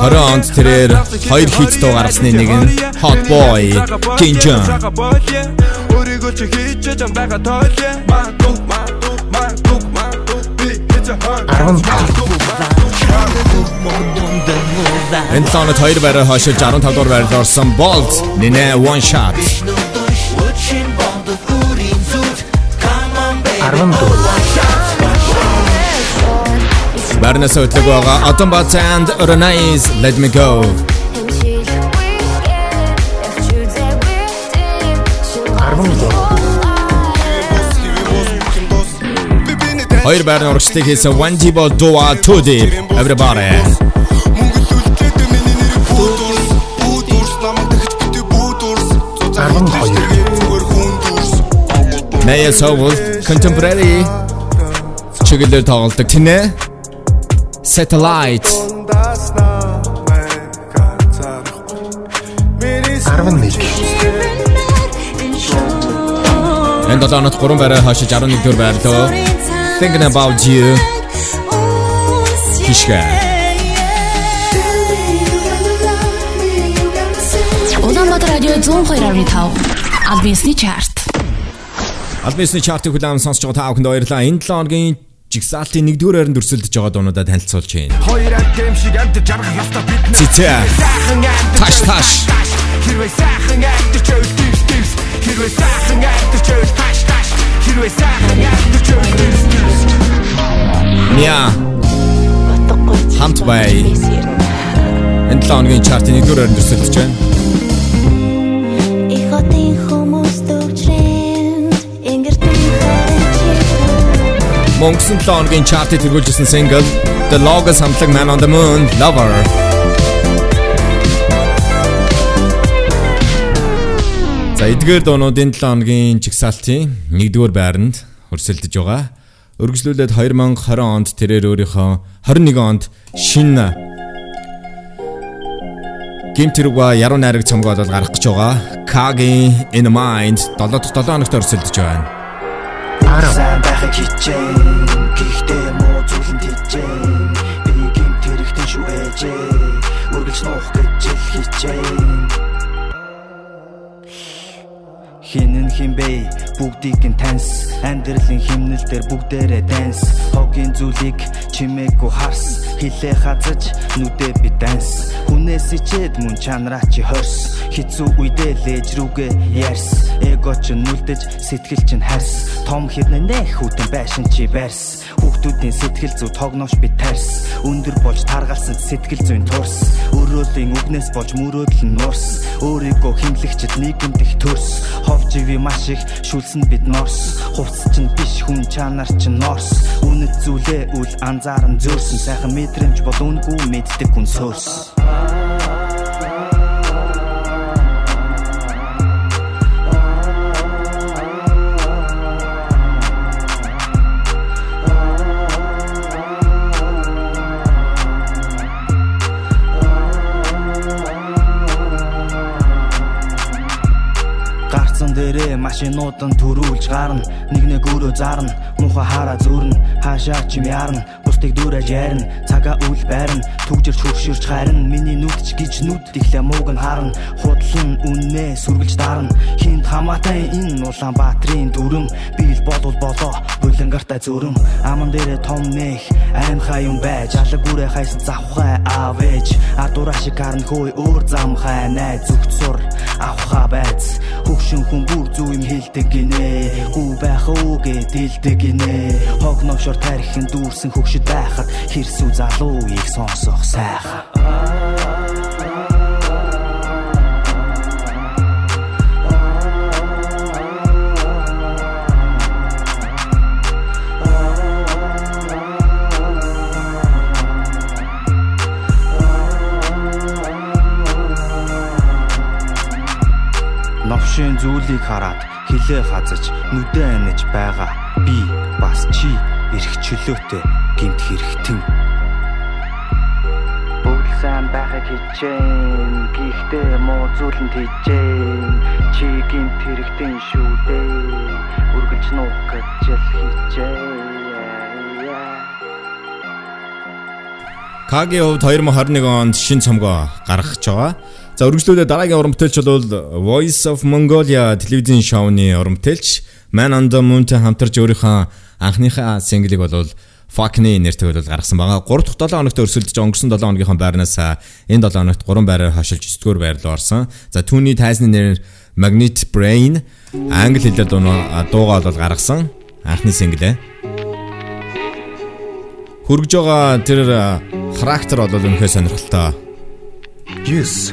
20 онд тэрээр хоёр хит дуу гаргасны нэг нь Hot Boy Ginjan Өөрийгөө чи хийж чам байгаа тойлё маа дук маа дук маа дук маа дук би хийж хаа 15 Энэ цаанад хоёр байраа хойшилж 15 дугаар байранд орсон Bolt Nina One Shot. 14 Барнас хөтлөг байгаа Autumn Bats and Renais Let Me Go Хоёр байрны урагшлагыг хийсэн One Dibo Dua Tudi everybody. Naya Soul Contemporary чиглэлээр тоглолдог тинэ. Satellite 11 Энэ 7 онот 3 байраа хашиж 11 дүгээр байрлоо. Thinking about you. Хишгэ. Улаанбаатар радио 102.5 Альбинсны чарт. Альбисны чартыг хүлээн сонсож байгаа та бүхэнд баярлалаа. Энэ 7 хоногийн жигсаалтын 1-р байранд өрсөлдөж байгаа дуунуудаа танилцуулж байна. Хоёр амт гэм шиг амт жаргах ёстой бид. Цэцээ. Таш, таш. Хэрвээ сайхан амт чөв дивс дивс. Хэрвээ сайхан амт чөв таш таш. Хэрвээ сайхан амт чөв дивс дивс. Ня. Хамт бай. Энэ 7 хоногийн чартын 1-р байранд өрсөлдөж байна. Hat den Humus durchtrennt, ingert Мөнгөсөн 7 хоногийн чартыг тэргүүлжсэн single The Logos хамтлаг Man on the Moon Lover. За эдгээр дуунуудын 7 хоногийн жигсаалтын 1-р байранд өрсөлдөж байгаа. Өргөжлүүлээд 2020 онд тэрээр өөрийнхөө 21 онд шинэ Гимтэрва яруу найраг цомгоо бол гаргах гэж байгаа. Kagi in Mind 7 дахь 7 хоногт өрсөлдөж байна. Сайн байхыг хичээн Гэхдээ муу зүйлэн тийчээн Би гин тэрэгтэн шүү ээжээ Үргэлж нуух гэж ил хичээн Хинэн химбэ бүгдийг нь таньс. Амьдралын химнэл дээр бүгдээрээ данс Хогийн зүйлийг чимээгүй харс. Хилээ хазаж нүдээ би данс Хүнээс ичээд мөн чанараа чи хорс. Хитсүү үедээ лээж рүүгээ ярс Эго ч нүлдэж сэтгэл чинь харс. Том хэрнээ нэх хүтэн байшин чи барьс Хүүхдүүдийн сэтгэл зүй тогноош би тарс Өндөр болж таргалсан сэтгэл зүйн турс. Өрөөлийн үгнээс болж мөрөөдөл нь нурс Өөрийгөө химлэгчэд нийгэмд их төрс Ховж иви маш их шүлсэн бид норс. Хувцс чинь биш хүн чанар чинь норс. Үнэт зүйлээ үл анзааран зөөрсөн. Сайхан мэдрэмж бол үнгүй мэддэг хүн сөөрс Гарцсан дээрээ машинууд нь төрүүлж гарна. Нэг нэг өрөө зарна. Муха хараа зүрн Хаашаа чим ярна. Бусдыг дүүрэж ярина. Цагаа үл байрна. Түгжирч хөрширч харин Миний нүдч гэж нүд Тэглээ мууг нь харна. Худлан үннээ сүргэлж дарна. Хинт хамаатай энэ Улаанбаатарын дүрм. Бийл болвол болоо Булангартай зүрм. Аман дээрээ том нэх Аймхай юм байж. Алаг үрээ хайсан завхай аавэж Ардураа шиг харна хөөй өөр замхай Най зүгт сур Авха байц Хөгшин хүн бүр зүү юм хэлдэг гинэ. Гүү байх өөгээ дэлдэг гинэ. Хог новшор тарихын дүүрсэн хөгшөд байхад Хэрсүү залууийг сонсох сайхан зүйлийг хараад хилээ хазаж нүдэ аниж байгаа. Би бас чи эрх чөлөөтэй гинт хэрэгтэн. Бүгд сайн байхыг хичээн Гэхдээ муу зүйлэнд хичээн Чи гинт хэрэгтэн шүү дээ Үргэлж нуух гэж л хичээн. Кагийн хувьд 2021 онд шинэ цомгоо гаргах гэж байгаа. За үргэлжлүүлээ дараагийн уран бүтээлч бол Voice of Mongolia телевизийн шоуны уран бүтээлч Man on the Moon-тэй хамтарч өөрийнхөө анхныхаа синглийг бол Fuckney нэртэй бол гаргасан байгаа. 3 дахь 7 хоногт өрсөлдөж өнгөрсөн 7 хоногийнхоо байрнаас энэ 7 хоногт 3 байраар хашилж 9 дугаар байр руу орсон. За түүний тайзны нэр Magnet Brain англи хэлээр дуугаа бол гаргасан. Анхны синглээ. Хөргөж байгаа тэр характер бол үнэхээр сонирхолтой. Yes.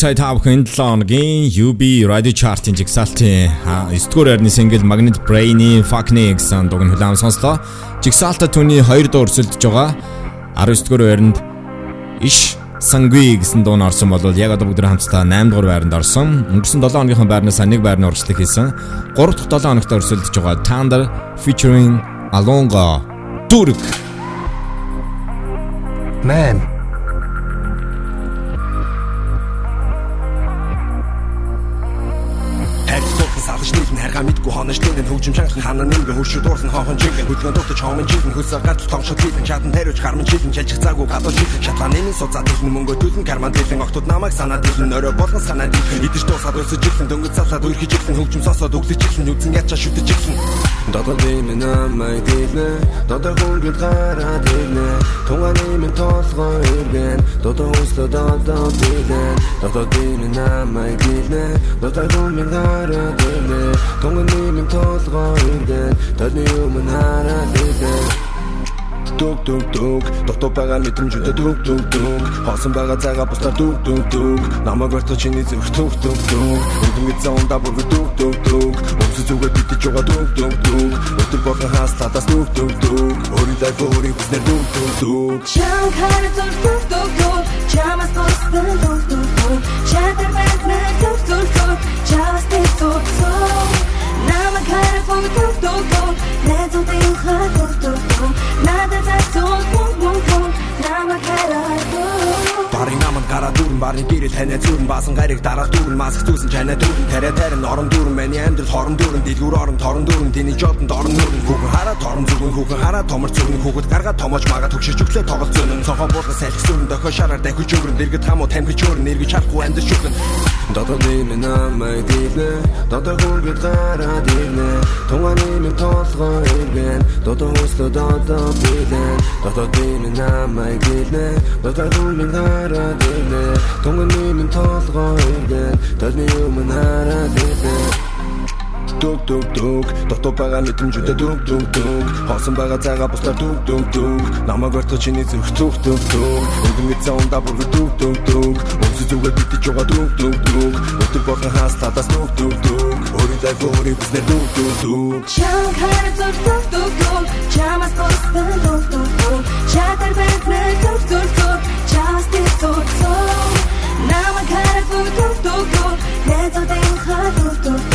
Сая та бүхэн 7 хоногийн UB Radio Chart-ын жигсаалтын 9 дугаар байрны single Magnet Brain-ийн Fuckney гэсэн дугны хүлээм сонслоо. Жигсаалтаа түүний 2 дуу өрсөлдөж байгаа. 19 дугаар байранд Иш Сангви гэсэн дуу нь орсон бол яг одоо бүгд хамтдаа 8 дугаар байранд орсон. Өнгөрсөн 7 хоногийн байрнаас нэг байрны урагшлаг хийсэн. 3 дахь 7 хоногт өрсөлдөж байгаа Thunder featuring Alonga Турк. Man. Төлн карман дэлэн огтуд намайг санаад дэлэн орой болгон санаад идэж дуусаад өсөж ихэн дөнгөж цаслаад үрхэж ихэн хөгжим сосоод өглөж ихэн үзэн ячаа шүтэж ихэн Додор дэмэн амай дивнэ Додор хөнгөд гараад ирнэ. Тунга нэмэн толгой иргэн Додор усло додор дилэн Додор дэмэн амай дивнэ Додор хөнгөд гараад ирнэ. Тунга нэмэн толгой иргэн Додор юмэн хараад иргэн Дүг дүг дүг дотоо байгаа мэдрэмжүүдээ дүг дүг дүг хоосон байгаа цагаа бусдаар дүг дүг дүг намайг өртөө чиний зүрх дүг дүг дүг өдөнгөд заундаа бүр дүг дүг дүг өнцөг зүгээр битэж байгаа дүг дүг дүг өдөр болгон хаас татас дүг дүг дүг өөрийгөө өөрийн хүснээр дүг дүг дүг Чам хар зүр зүр Чамас тусдан зүр зүр зүр Шатар бэнтнэ зүр зүр зүр Чамас тэ зүр зүр Намайг харах фог зүр зүр зүр Найзуудын хаа зүр зүр зүр Надад зай зүр зүр зүр Барын наманд гараа дүүрэн барын гэрэл танай зүрэн баасан гариг дараах дүүрэн маск зүүсэн чанай дүүрэн тарай тарин орон дүүрэн миний амьдрал хорон дүүрэн дэлгүүр орон торон дүүрэн тэний жодонд орон дүүрэн хүүхэн хараа торон зүгэн хүүхэн хараа томор зүгэн хүүхэд гаргаа томооч магаа төгшөж өглөө тоглол зөнөн цохоо буулга салхи сүрэн дохоо шараар дахиж өврөн дэргэд хамуу тамхиж өөрн эргэж харахгүй амьд шүхэн Додор дэмэн амай дивнэ Додор хөнгөд гараад ирнэ. Тунга нэмэн толгой иргэн. Додор усло додор дилэн Додор дэмэн амай дивнэ Додор хөнгөд гараад ирнэ Тунга нэмэн толгой иргэн Додор юмэн хараад ирнэ дүг дүг дүг дотоо байгаа мэдрэмжүүдээ дүг дүг дүг хоосон байгаа цагаа бусдаар дүг дүг дүг намайг өртөө чиний зүрх дүг дүг дүг өдөнгөд заундаа бүр дүг дүг дүг өнцөг зүгээр битэж байгаа дүг дүг дүг өдөр болгон хаас татас дүг дүг дүг өөрийгөө өөрийн бүснээр дүг дүг дүг Чам хар зүр зүр зүр зүр Чамас тусдан зүр зүр зүр Шатар бэнтнэ зүр зүр зүр Чамас тэ зүр зүр Намайг харах фог зүр зүр зүр Найзуудын хаа зүр зүр зүр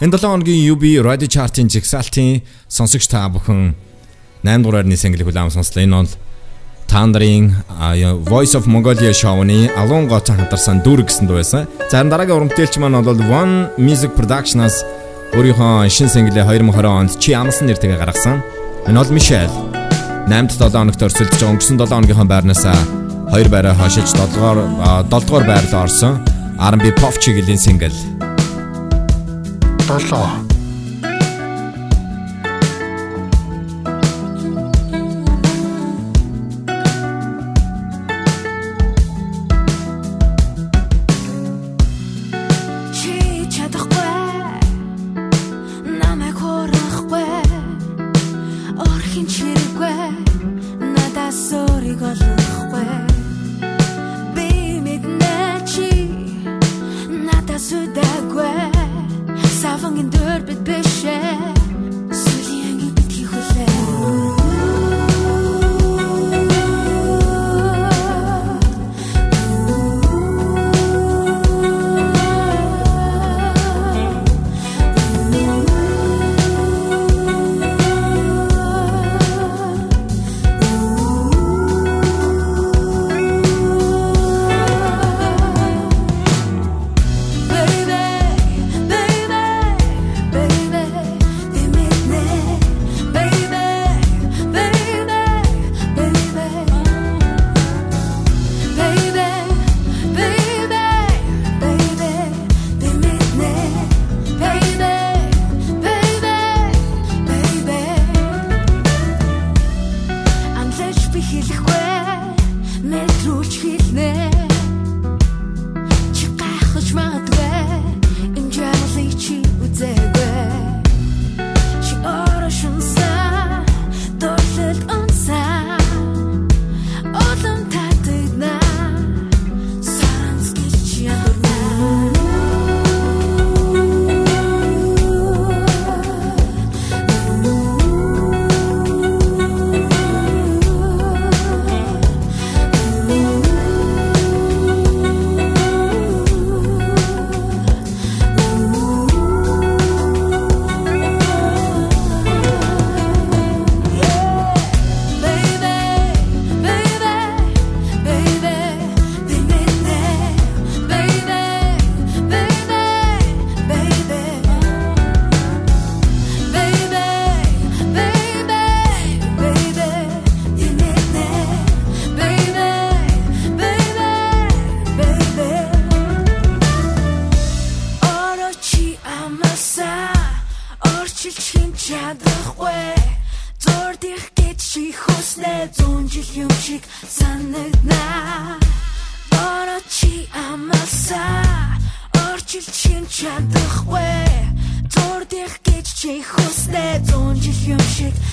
Энэ 7 хоногийн UB Radio Chart-ын жигсаалтын сонсогч та бүхэн 8 дугаар байрны single хүлээм сонслоо. Энэ бол Тандарын Voice of Mongolia шоуны Алон гоц хамтарсан дүр гэсэн дуу байсан. За дараагийн урамтэлч маань бол One Music Production-аас өөрийнхөө шин single 2020 онд Чи амсан нэртэйгээ гаргасан. Энэ бол Michelle 8-7 хоногт өрсөлдөж өнгөрсөн 7 хоногийнхаа байрнаас 2 байраа хашиж 7 дугаар 7 дугаар байрлал орсон. R&B Pop чиглэлийн single. 7 зүүн жил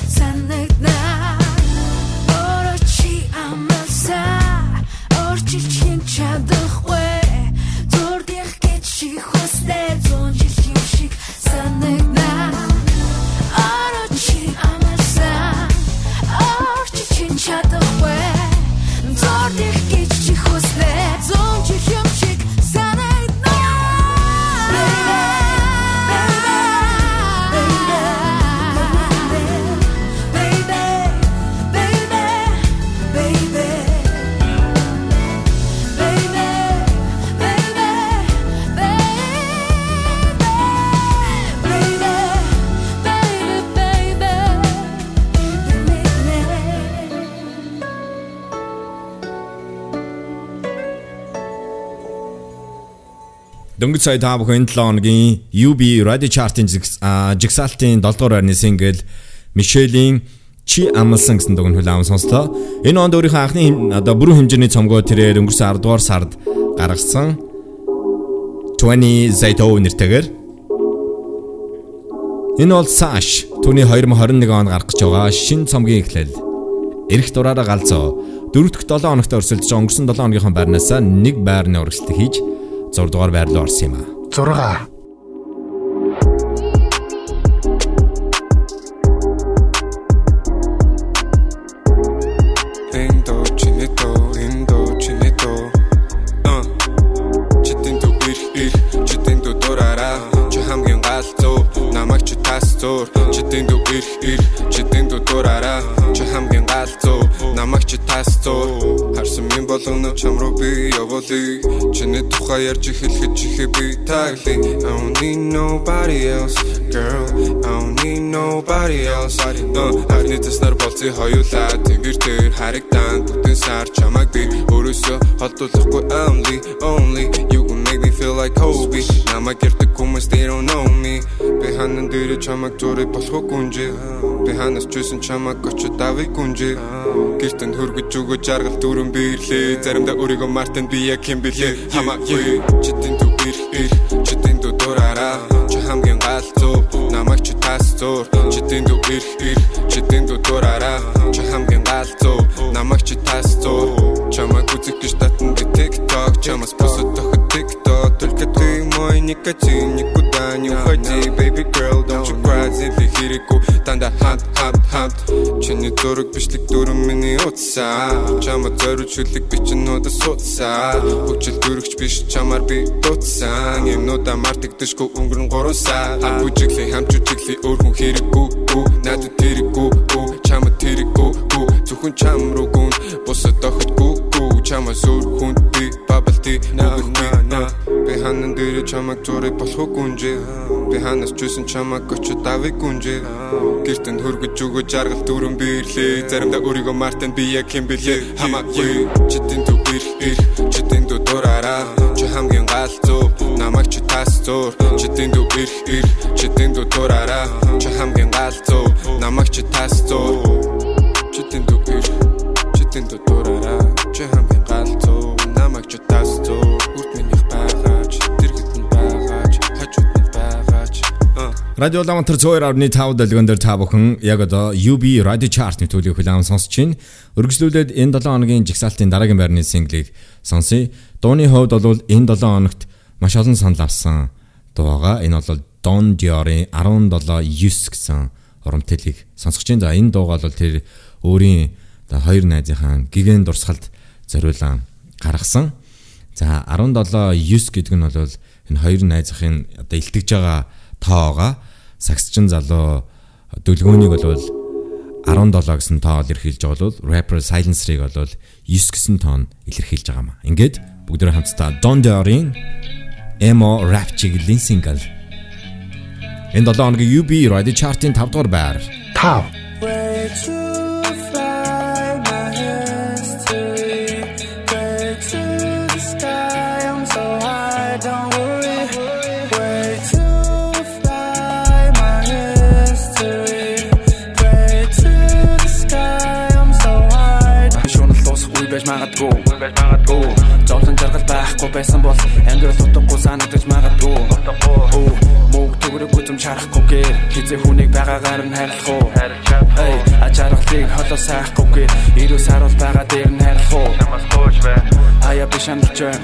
Дөнгөж сая та бүхэн 7 хоногийн UB Radio Chart-ын жигс- аа, жигсаалтын 7 дугаар байрны single Мишелийн Чи амлсан гэсэн дуг нь хүлээвэн сонслоо. Энэ онд өөрийнхөө анхны одоо бүрэн хэмжээний цомгоо тэрээр өнгөрсөн 10 дугаар сард гаргасан 20 Zaito нэртэйгээр Энэ бол Sash түүний 2021 онд гарах гэж байгаа шинэ цомгийн эхлэл. Ирэх дураараа галзуу. Дөрөвдөх 7 хоногт өрсөлдөж өнгөрсөн 7 хоногийнхоо байрнаас нэг байрны урагшлалт хийж 6 дугаар байр руу орсон юм а. 6 читэн чидэн дүү ирх ир чидэн дүү дураараа чи хамгийн галзуу намайг чи тасцуу харсан минь болгоно чам руу би явуулъя. Чиний тухай ярьж эхлэхэд чихээ би таглая I don't need nobody else girl. I don't need nobody else. Харны таснаар болцсон хоёулаа. Тэнгэр дээр харагдан бүтэн сар чамайг би. Өөрөөсөө холдуулахгүй only only. You make me feel like Kobe. Намайг ярьдаг хүмүүс they don't know me. Би ханан дээр чамайг зураг болох гүнжээ би ханаас чүйсэн чамайг очиж давыг гүнжээ гэртэн хөргөж өгөө жаргал дүүрэн бирлээ заримдаа өөрийгөө мартан би яг юм бэлээ хамаагүй читэн дүү ир читэн дүү дураараа чи хамгийн галзуу намайг чи тасцуур читэн дүү ир читэн дүү дураараа чи хамгийн галзуу намайг чи тасцуур чамайг үзэх гэж татан би TikTok. Чамаас босод TikTok только ты мой никотин никуда не уходи baby girl don't you cry зэли хэрэггүй дандаа хат хат хат чиний дураг бичлэг дүрэн миний утсаа чамаа зориуд шүлэг би чинөөдө суудсаа хүчил дөрөгч биш чамаар би дутсан юмнуудаа мартагдашгүй өнгөрн 3 сар хам бүжиглээ хам жүжиглээ өөр хүн хэрэггүй надад тэрэггүй чамаа тэрэггүй зөвхөн чам руу гүн бусад охидгүй үү чамаа сүр хүн би нүгэн на би. ханан дээр чамайг зураг болох гүнжээ. Би ханаас чүйсэн чамайг очиж давыг гүнжээ. Гэртэн хөргөж өгөө жаргал дүүрэн бирлээ. Заримдаа өөрийгөө мартан би яг юм бэлээ хамаагүй. читэн дүү ир ир читэн дүү дураараа. Чи хамгийн галзуу намайг чи тасцуур читэн дүү ир ир читэн дүү дураараа. Чи хамгийн галзуу намайг чи тасцуур читэн дүү ир читэн дүү Радио Ламтар 102.5 дэлгэн дээр та бүхэн яг одоо UB Radio Chart-ны төлөв хүлээм сонсож байна. Өргөжлүүлээд энэ 7 хоногийн жигсаалтын дараагийн байрны синглийг сонсъё. Дууны хувьд бол энэ 7 хоногт маш олон санал авсан дуу байгаа. Энэ бол Don Dior-ийн 17 9 гэсэн урамтэлийг сонсож байна. За энэ дуугаа бол тэр өөрийн хоёр найзынхаа гигэн дурсгалд зориулан гаргасан. За 17 9 гэдэг нь бол энэ хоёр найзын одоо илтгэж байгаа тоогоо сагсчин залуу дүлгөөнийг бол 17 гэсэн тоол илэрхийлж байгаа бол rapper Silencer-ыг бол 9 гэсэн тоон илэрхийлж байгаа маа. Ингээд бүгдээ хамтдаа Don Dior-ийн Emo rap чиглэлийн single. Энэ 7 хоногийн UB Radio Chart-ын 5 дугаар байр. 5 байж магадгүй. Байж магадгүй. Зовлон жаргал байхгүй байсан бол амьдрал утгагүй санагдаж магадгүй. Утгагүй. Мөг төгрөг үзм чарахгүйгээр хизээ хүнийг байгаагаар нь хайрлах уу? Эй, ачаархлыг холоо сайхгүйгээр ирүү саруул байгаа дээр нь хайрлах уу? Хаяа биш байна.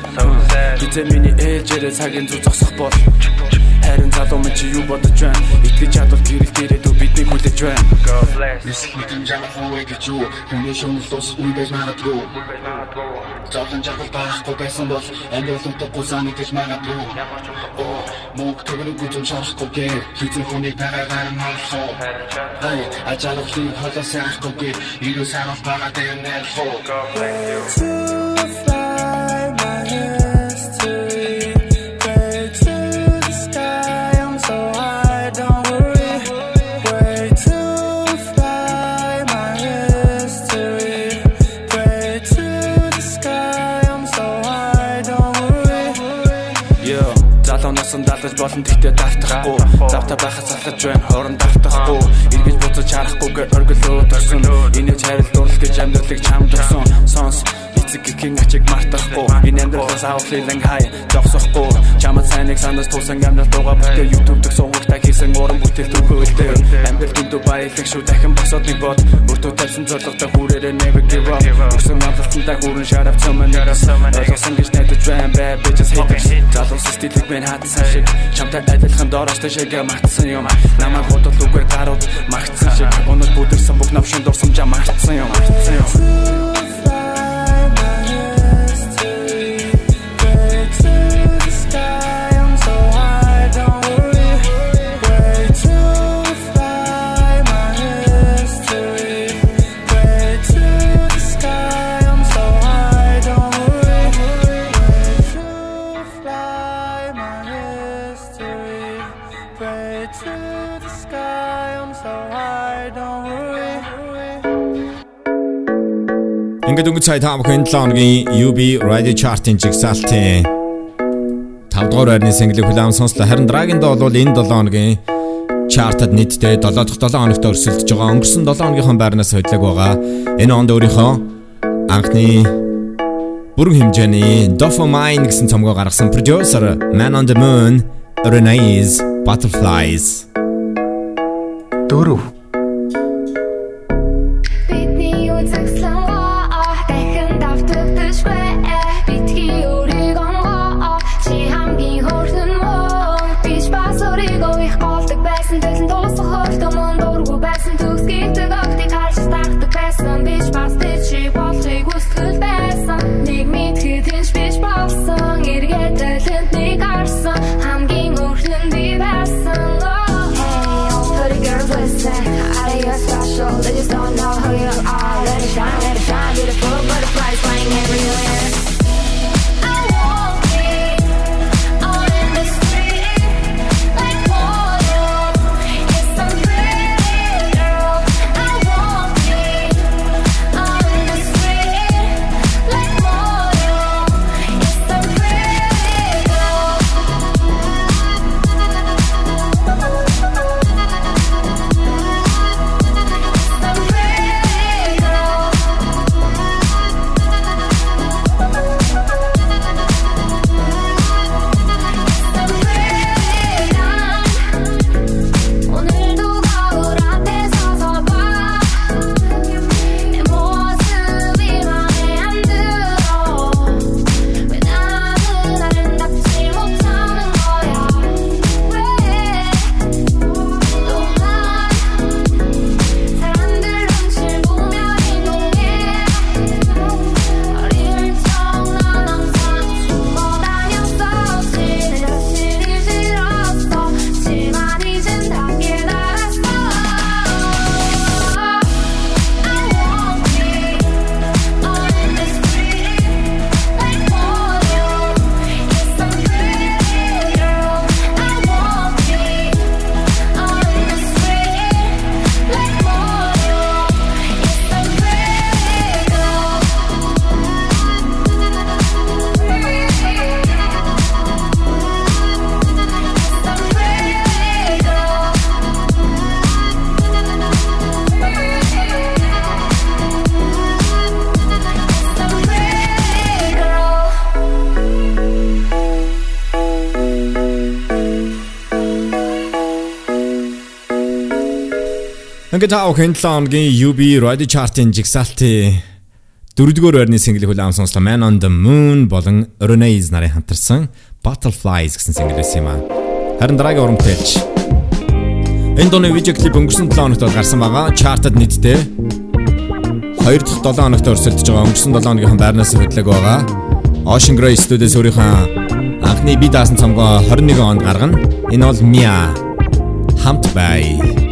Хизээ миний ээлжээрээ цагийн зүг зогсох бол Харин залуу минь чи юу бодож байна? Итгэж чадвал гэрэл дээрээ бидний хүлээж байна. Юус хитэн жамах үе гэж юу Хүний шунал тус үе байж магадгүй Зовлон жаргал байхгүй байсан бол Амьдрал утгагүй санагдаж магадгүй Мөнх төгрөг үзэн шарахгүйгээр Хизэн хүнийг байгаагаар нь олох Ай, ажаалхлыг холоо сайхгүйгээр Ирүү сарах байгаа дээр нэлэх Way to fly далдаж болон тэгтээ давтахгүй. Завта байхад салхаж байна, хорон давтахгүй. Иргэж буцаж харахгүйгээр оргилөө төрсөн. Инээж хайрал дурлал гэж амьдралыг чам дурсан. Сонс эцэг гихэн ачиг мартахгүй. Энэ амьдралаас авахлын хай зогсохгүй. Чамд сайныг санаас тусан амьдрал дууга бүтээ YouTube дэх суугтаа хийсэн уран бүтээл төгөөлтэй. Амьдрал дүндүү баялаг шүү дахин босоод нэг бод. Өртөө тавьсан зорилготой хүрээрээ never give up. Өсөн амлалтандаа хүрэн шарав цомон. Ойлгосон гэж найдаж байна бай bitches haters. Залуус стилийг мэн хатсан шиг. Чамтай адилхан доороос тэшээгээ магтсан юм. Намайг бодол үгээр гарууд магтсан шиг. Өнөд бүдэрсэн бүх навшин дурсамжаа магтсан юм. Магтсан юм. Ингээд өнгөц цай таамах энэ 7 хоногийн UB Radio Chart-ын жигсаалтын 5 дугаар байрны single хүлээм сонслоо. Харин Dragon-д бол энэ 7 хоногийн чартад нийтдээ 7 дахь 7 хоногт өрсөлдөж байгаа. Өнгөрсөн 7 хоногийнхоо байрнаас хөдлөг байгаа. Энэ онд өөрийнхөө анхны бүрэн хэмжээний Dopamine гэсэн цомгоо гаргасан producer Man on the Moon Renee's Butterflies. Дөрөв Are you special? They just don't know Ингээд таа охин 7 хоногийн UB Radio Chart-ын жигсаалтын 4-р байрны single хүлээм сонслоо Man on the Moon болон Renee's нарын хамтарсан Butterflies гэсэн single байсан юм аа. Харин дараагийн урамтайч Энэ дууны видео клип өнгөрсөн 7 хоногт гарсан байгаа. Chart-ад нийтдээ 2 дахь 7 хоногт өрсөлдөж байгаа. Өнгөрсөн 7 хоногийнхаа байрнаас хөдлөг байгаа. Ocean Grey студиэс өөрийнхөө анхны би даасан цомгоо 21 онд гаргана. Энэ бол Mia хамт бай.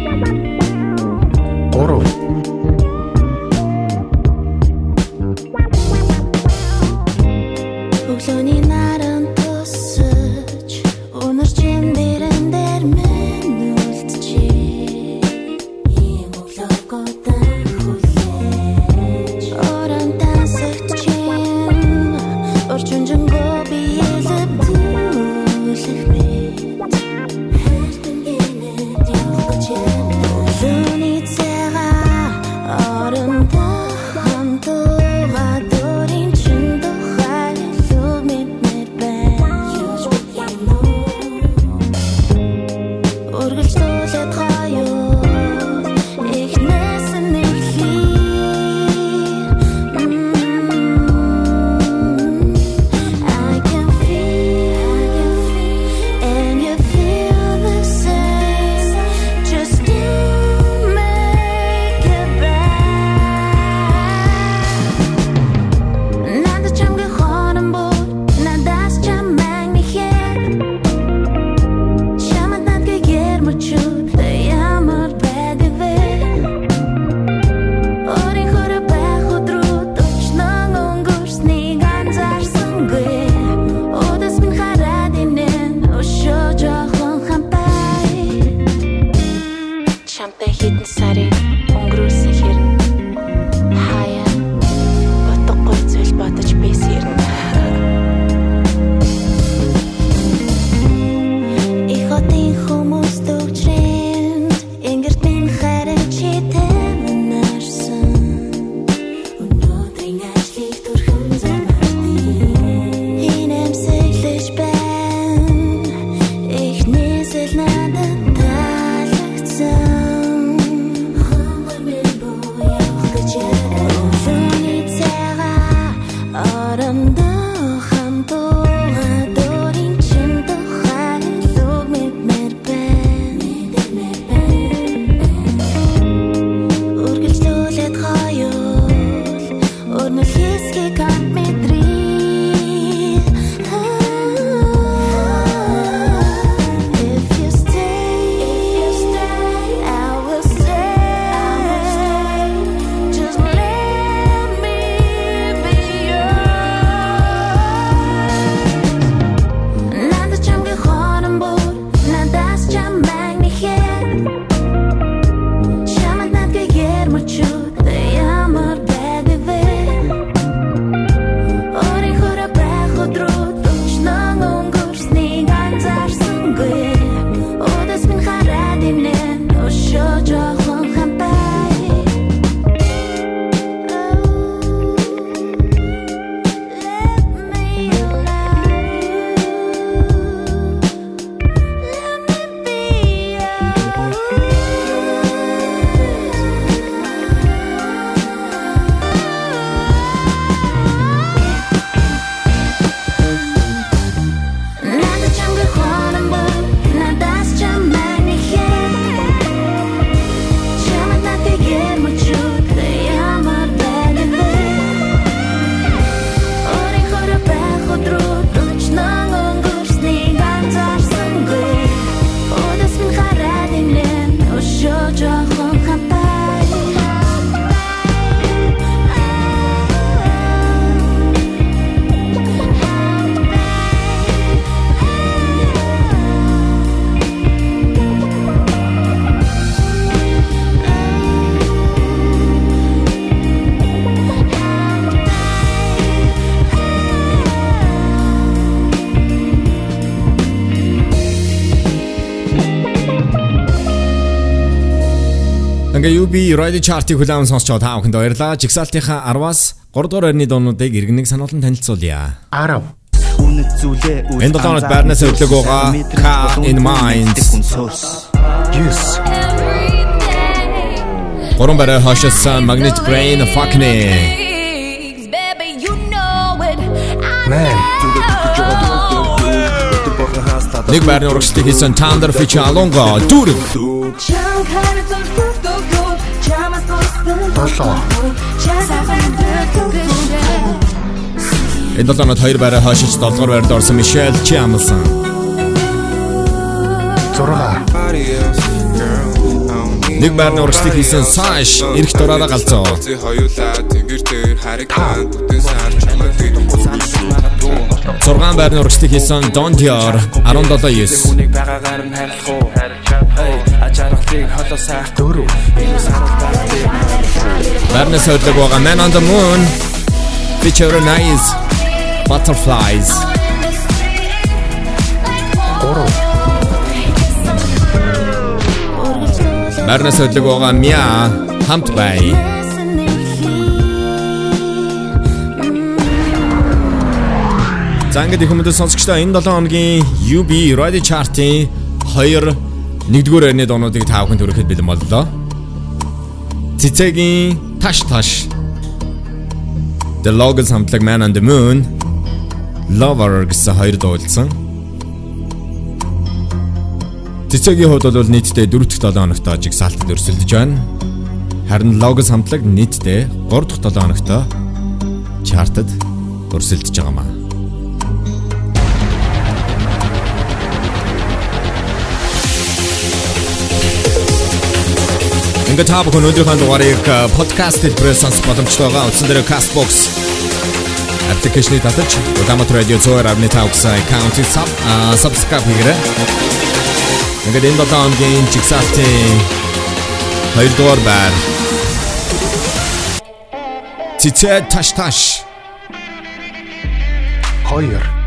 Ингээ UB Radio Chart-ийг хүлээвэн сонсч байгаа та бүхэнд баярлалаа. Jigsaw-ийнхаа 10-аас 3 дугаар орны дуунуудыг иргэнэг сануулсан танилцуулъя. 10 үнэт зүйлээ үл Энэ долооноос байрнаас өглөг байгаа Ka in mind. Yes. Гурван барай хашсан uh, Magnet Brain fuck me. Man. Нэг байрны урагшлагыг хийсэн Thunder Fitch Alongo дүрэг. 7. Энэ 7 оноо 2 байраа хойшиж 7 дугаар байранд орсон Мишель чи амлсан. 6. Нэг байрны урагшлыг хийсэн Сааш эрэх дураараа галзуу. Хоёулаа тэнгэр дээр харигдан бүтэн сар чамд хийх 6 байрны урагшлыг хийсэн Don Dior 17 9. Тэрийг хотоос хайх дөрөв. Энэ саралтай. Барнас хөдлөг байгаа Man on the Moon. Feature Nice Butterflies. Гурав. Барнас хөдлөг байгаа Mia Humpbay. За ингээд их хүмүүст сонсогчдоо энэ 7 хоногийн UB Radio Chart-ийн 2 нэгдүгээр байрны дуунуудыг та бүхэнд хүрэхэд бэлэн боллоо. Цэцэгийн Таш Таш The Logos хамтлаг Man on the Moon Lover гэсэн хоёр дуулсан. Цэцэгийн хувьд бол нийтдээ 4 дахь 7 хоногтоо жигсаалтад өрсөлдөж байна. Харин Logos хамтлаг нийтдээ 3 дахь 7 хоногтоо чартад өрсөлдөж байгаамаа. Ингээ та бүхэн өнөөдрийнхөө дугаарыг подкаст хэлбэрээр сонсох боломжтой байгаа. Утсан дээр Castbox аппликейшнийг татаж Улаанбаатар радио 102.5 гэсэн аккаунтыг саб subscribe хийгээрэй. Ингээ энэ долоо хоногийн жигсаалтын 2 дугаар байр. Цэцэ таш таш 2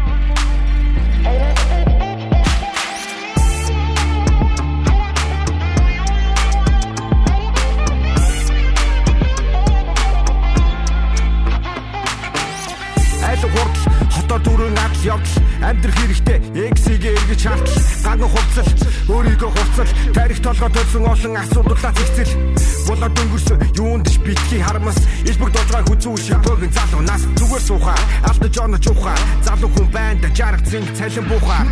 олон асуудлаа зэгцэл. Болоод өнгөрсөн юунд ч битгий хармас. Ил бүр дожгаа хүзүү шипөг залуу нас. Зүгээр суухаа алдаж онож ухаа залуу хүн байна жаргах зинг цалин буухаа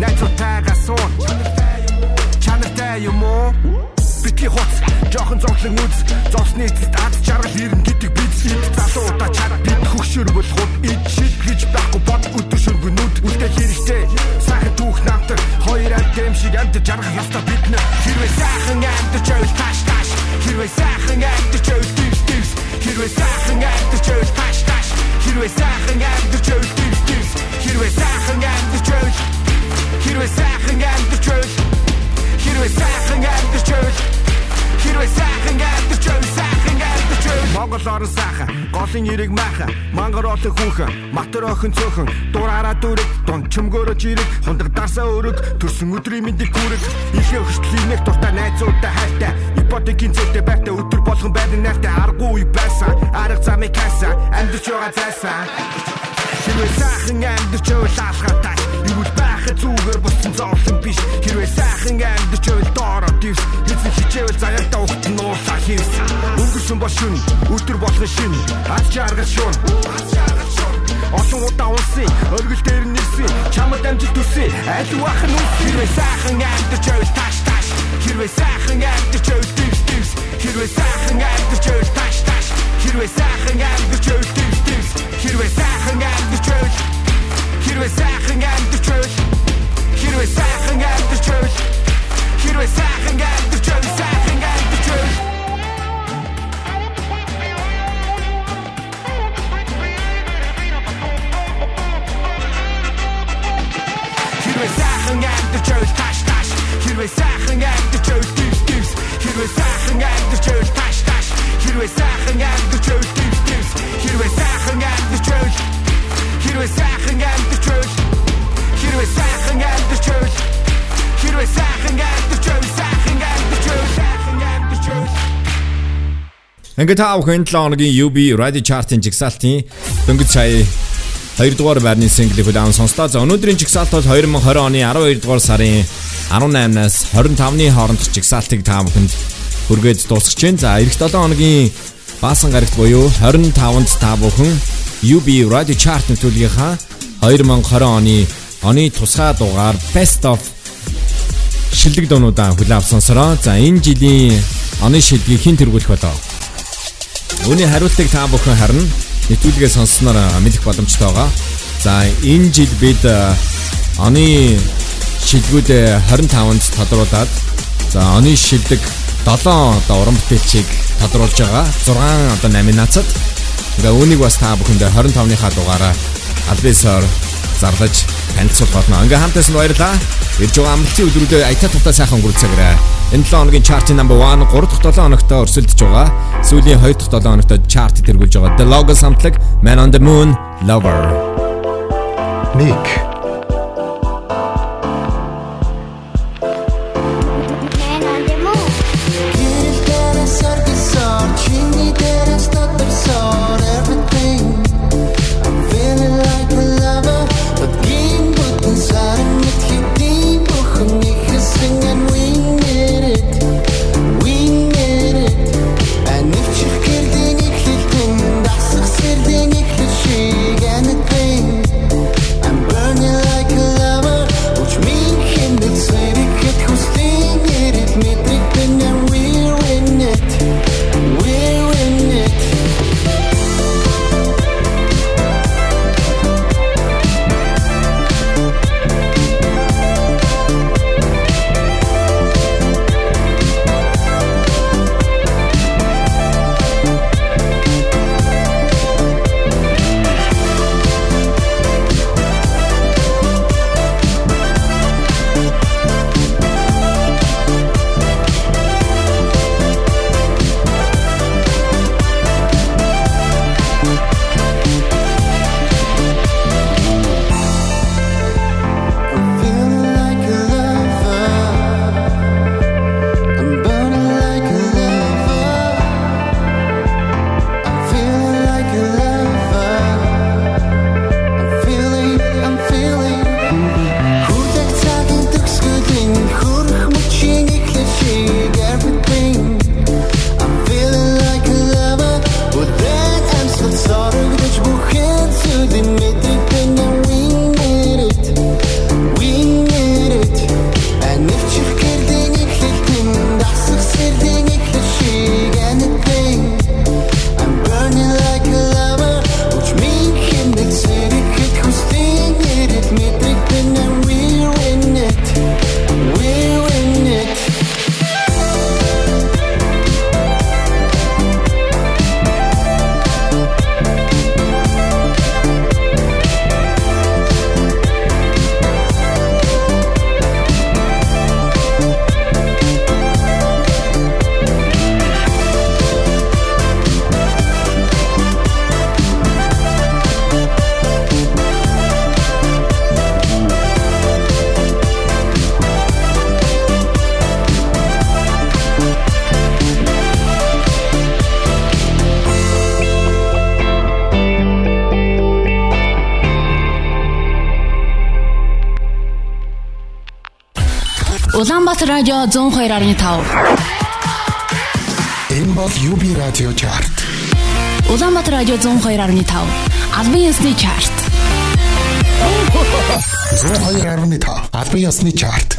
Найцутайгаа суун. Чанартай юм уу? Битгий хуц жоохон зовлон үз. Зовсны эцэст ад жаргал ирэн гэдэг бид ид залуудаа чарга бид хөгшөр болоход ид шид гэж байхгүй бод өдөр шөргөө нүд. Үлдээ хэрэгтэй. Сайхан түүх намтар. Хоёр амт юм шиг амт жаргах яста сайхан голын ирэг майхан мангар олон хүүхэн матер охин цөөхөн дураараа дүрэг дунд чөмгөөрөж ирэг хундаг дарсаа өрөг төрсөн өдрийн мэндийг хүрэг ихээ хөштлийн нэг дуртай найзуудтай хайртай. Ипотекийн зүйтэй байртай өдөр болгон байрны найртай. Аргагүй үе байсан арга замыг хайсан амьдч байгаа зайсан Хэрвээ сайхан амьдч байвал алхатай Юу байхад зүгээр болсон зовлон биш. Хэрвээ сайхан амьдч байвал доороо дивс Эзэн хичээвэл заяатаа ухт нь уусаа хийс Өнгөрсөн бол шүн өдөр болгон шин. Аз жаргал шуун Олон удаа унсын өргөл дээр нэрсэн чамд амжилт төсөө аль вах нь үс хэрвээ сайхан амьдч байвал таш таш хэрвээ сайхан амьдч байвал дивс дивс хэрвээ сайхан амьдч байвал таш таш хэрвээ сайхан амьдч байвал дивс дивс хэрвээ сайхан амьдч байвал хэрвээ сайхан амьдч байвал хэрвээ сайхан амьдч байвал хэрвээ сайхан амьдч байвал сайхан амьдч байвал Хэрвээ сайхан амьдч байвал таш таш хэрвээ сайхан амьдч байвал дивс дивс хэрвээ сайхан амьдч байвал таш таш хэрвээ сайхан амьдч байвал дивс дивс хэрвээ сайхан амьдч байвал Хэрвээ сайхан амьдарч байвал Хэрвээ сайхан амьдарч байвал Хэрвээ сайхан амьдарч байвал сайхан амьдарч байвал сайхан амьдарч байвал Ингээ та бүхэн 7 оногийн UB Radio Chart-ын жигсаалтын дөнгөж сая 2 дугаар байрны single-ийг удаан сонслоо. За өнөөдрийн жигсаалт бол 2020 оны 12 дугаар сарын 18-наас 25-ны хооронд жигсаалтыг та бүхэнд хүргээд дуусгаж байна. За эх 7 оногийн баасан гарагт буюу 25-нд та бүхэн UB Radio Chart нэвтрүүлгийнхаа 2020 оны оны тусгай дугаар Best of шилдэг дуунуудаа хүлээн авсан сонсороо. За энэ жилийн оны шилдгийг хэн тэргүүлэх болов? Үүний хариултыг та бүхэн харна. Нэвтрүүлгээ сонссноор мэдэх боломжтой байгаа. За энэ жил бид э, оны шилгүүдээ 25-нд тодруулаад за оны шилдэг 7 одоо уран бүтээлчийг тодруулж байгаа. 6 одоо номинацад. Тэгээ үүнийг бас та бүхэндээ 25-ныхаа дугаараа албасаар зарлаж танилцуулах болно. Ингээ хамтаас нь баярлаа. Ирж байгаа амралтын өдрүүдэд аятаа тутаа сайхан өнгөрцөөгрэй. Энэ 7 хоногийн чартын number 1 3 дахь 7 хоногт өрсөлдөж байгаа. Сүүлийн 2 дахь 7 хоногт чарт тэргүүлж байгаа. The Logos хамтлаг Man on the Moon Lover. Nick Улаанбаатар радио 102.5. Энэ бол UB Radio Chart. Улаанбаатар радио 102.5. Албан ёсны чарт. 102.5 албан ёсны чарт.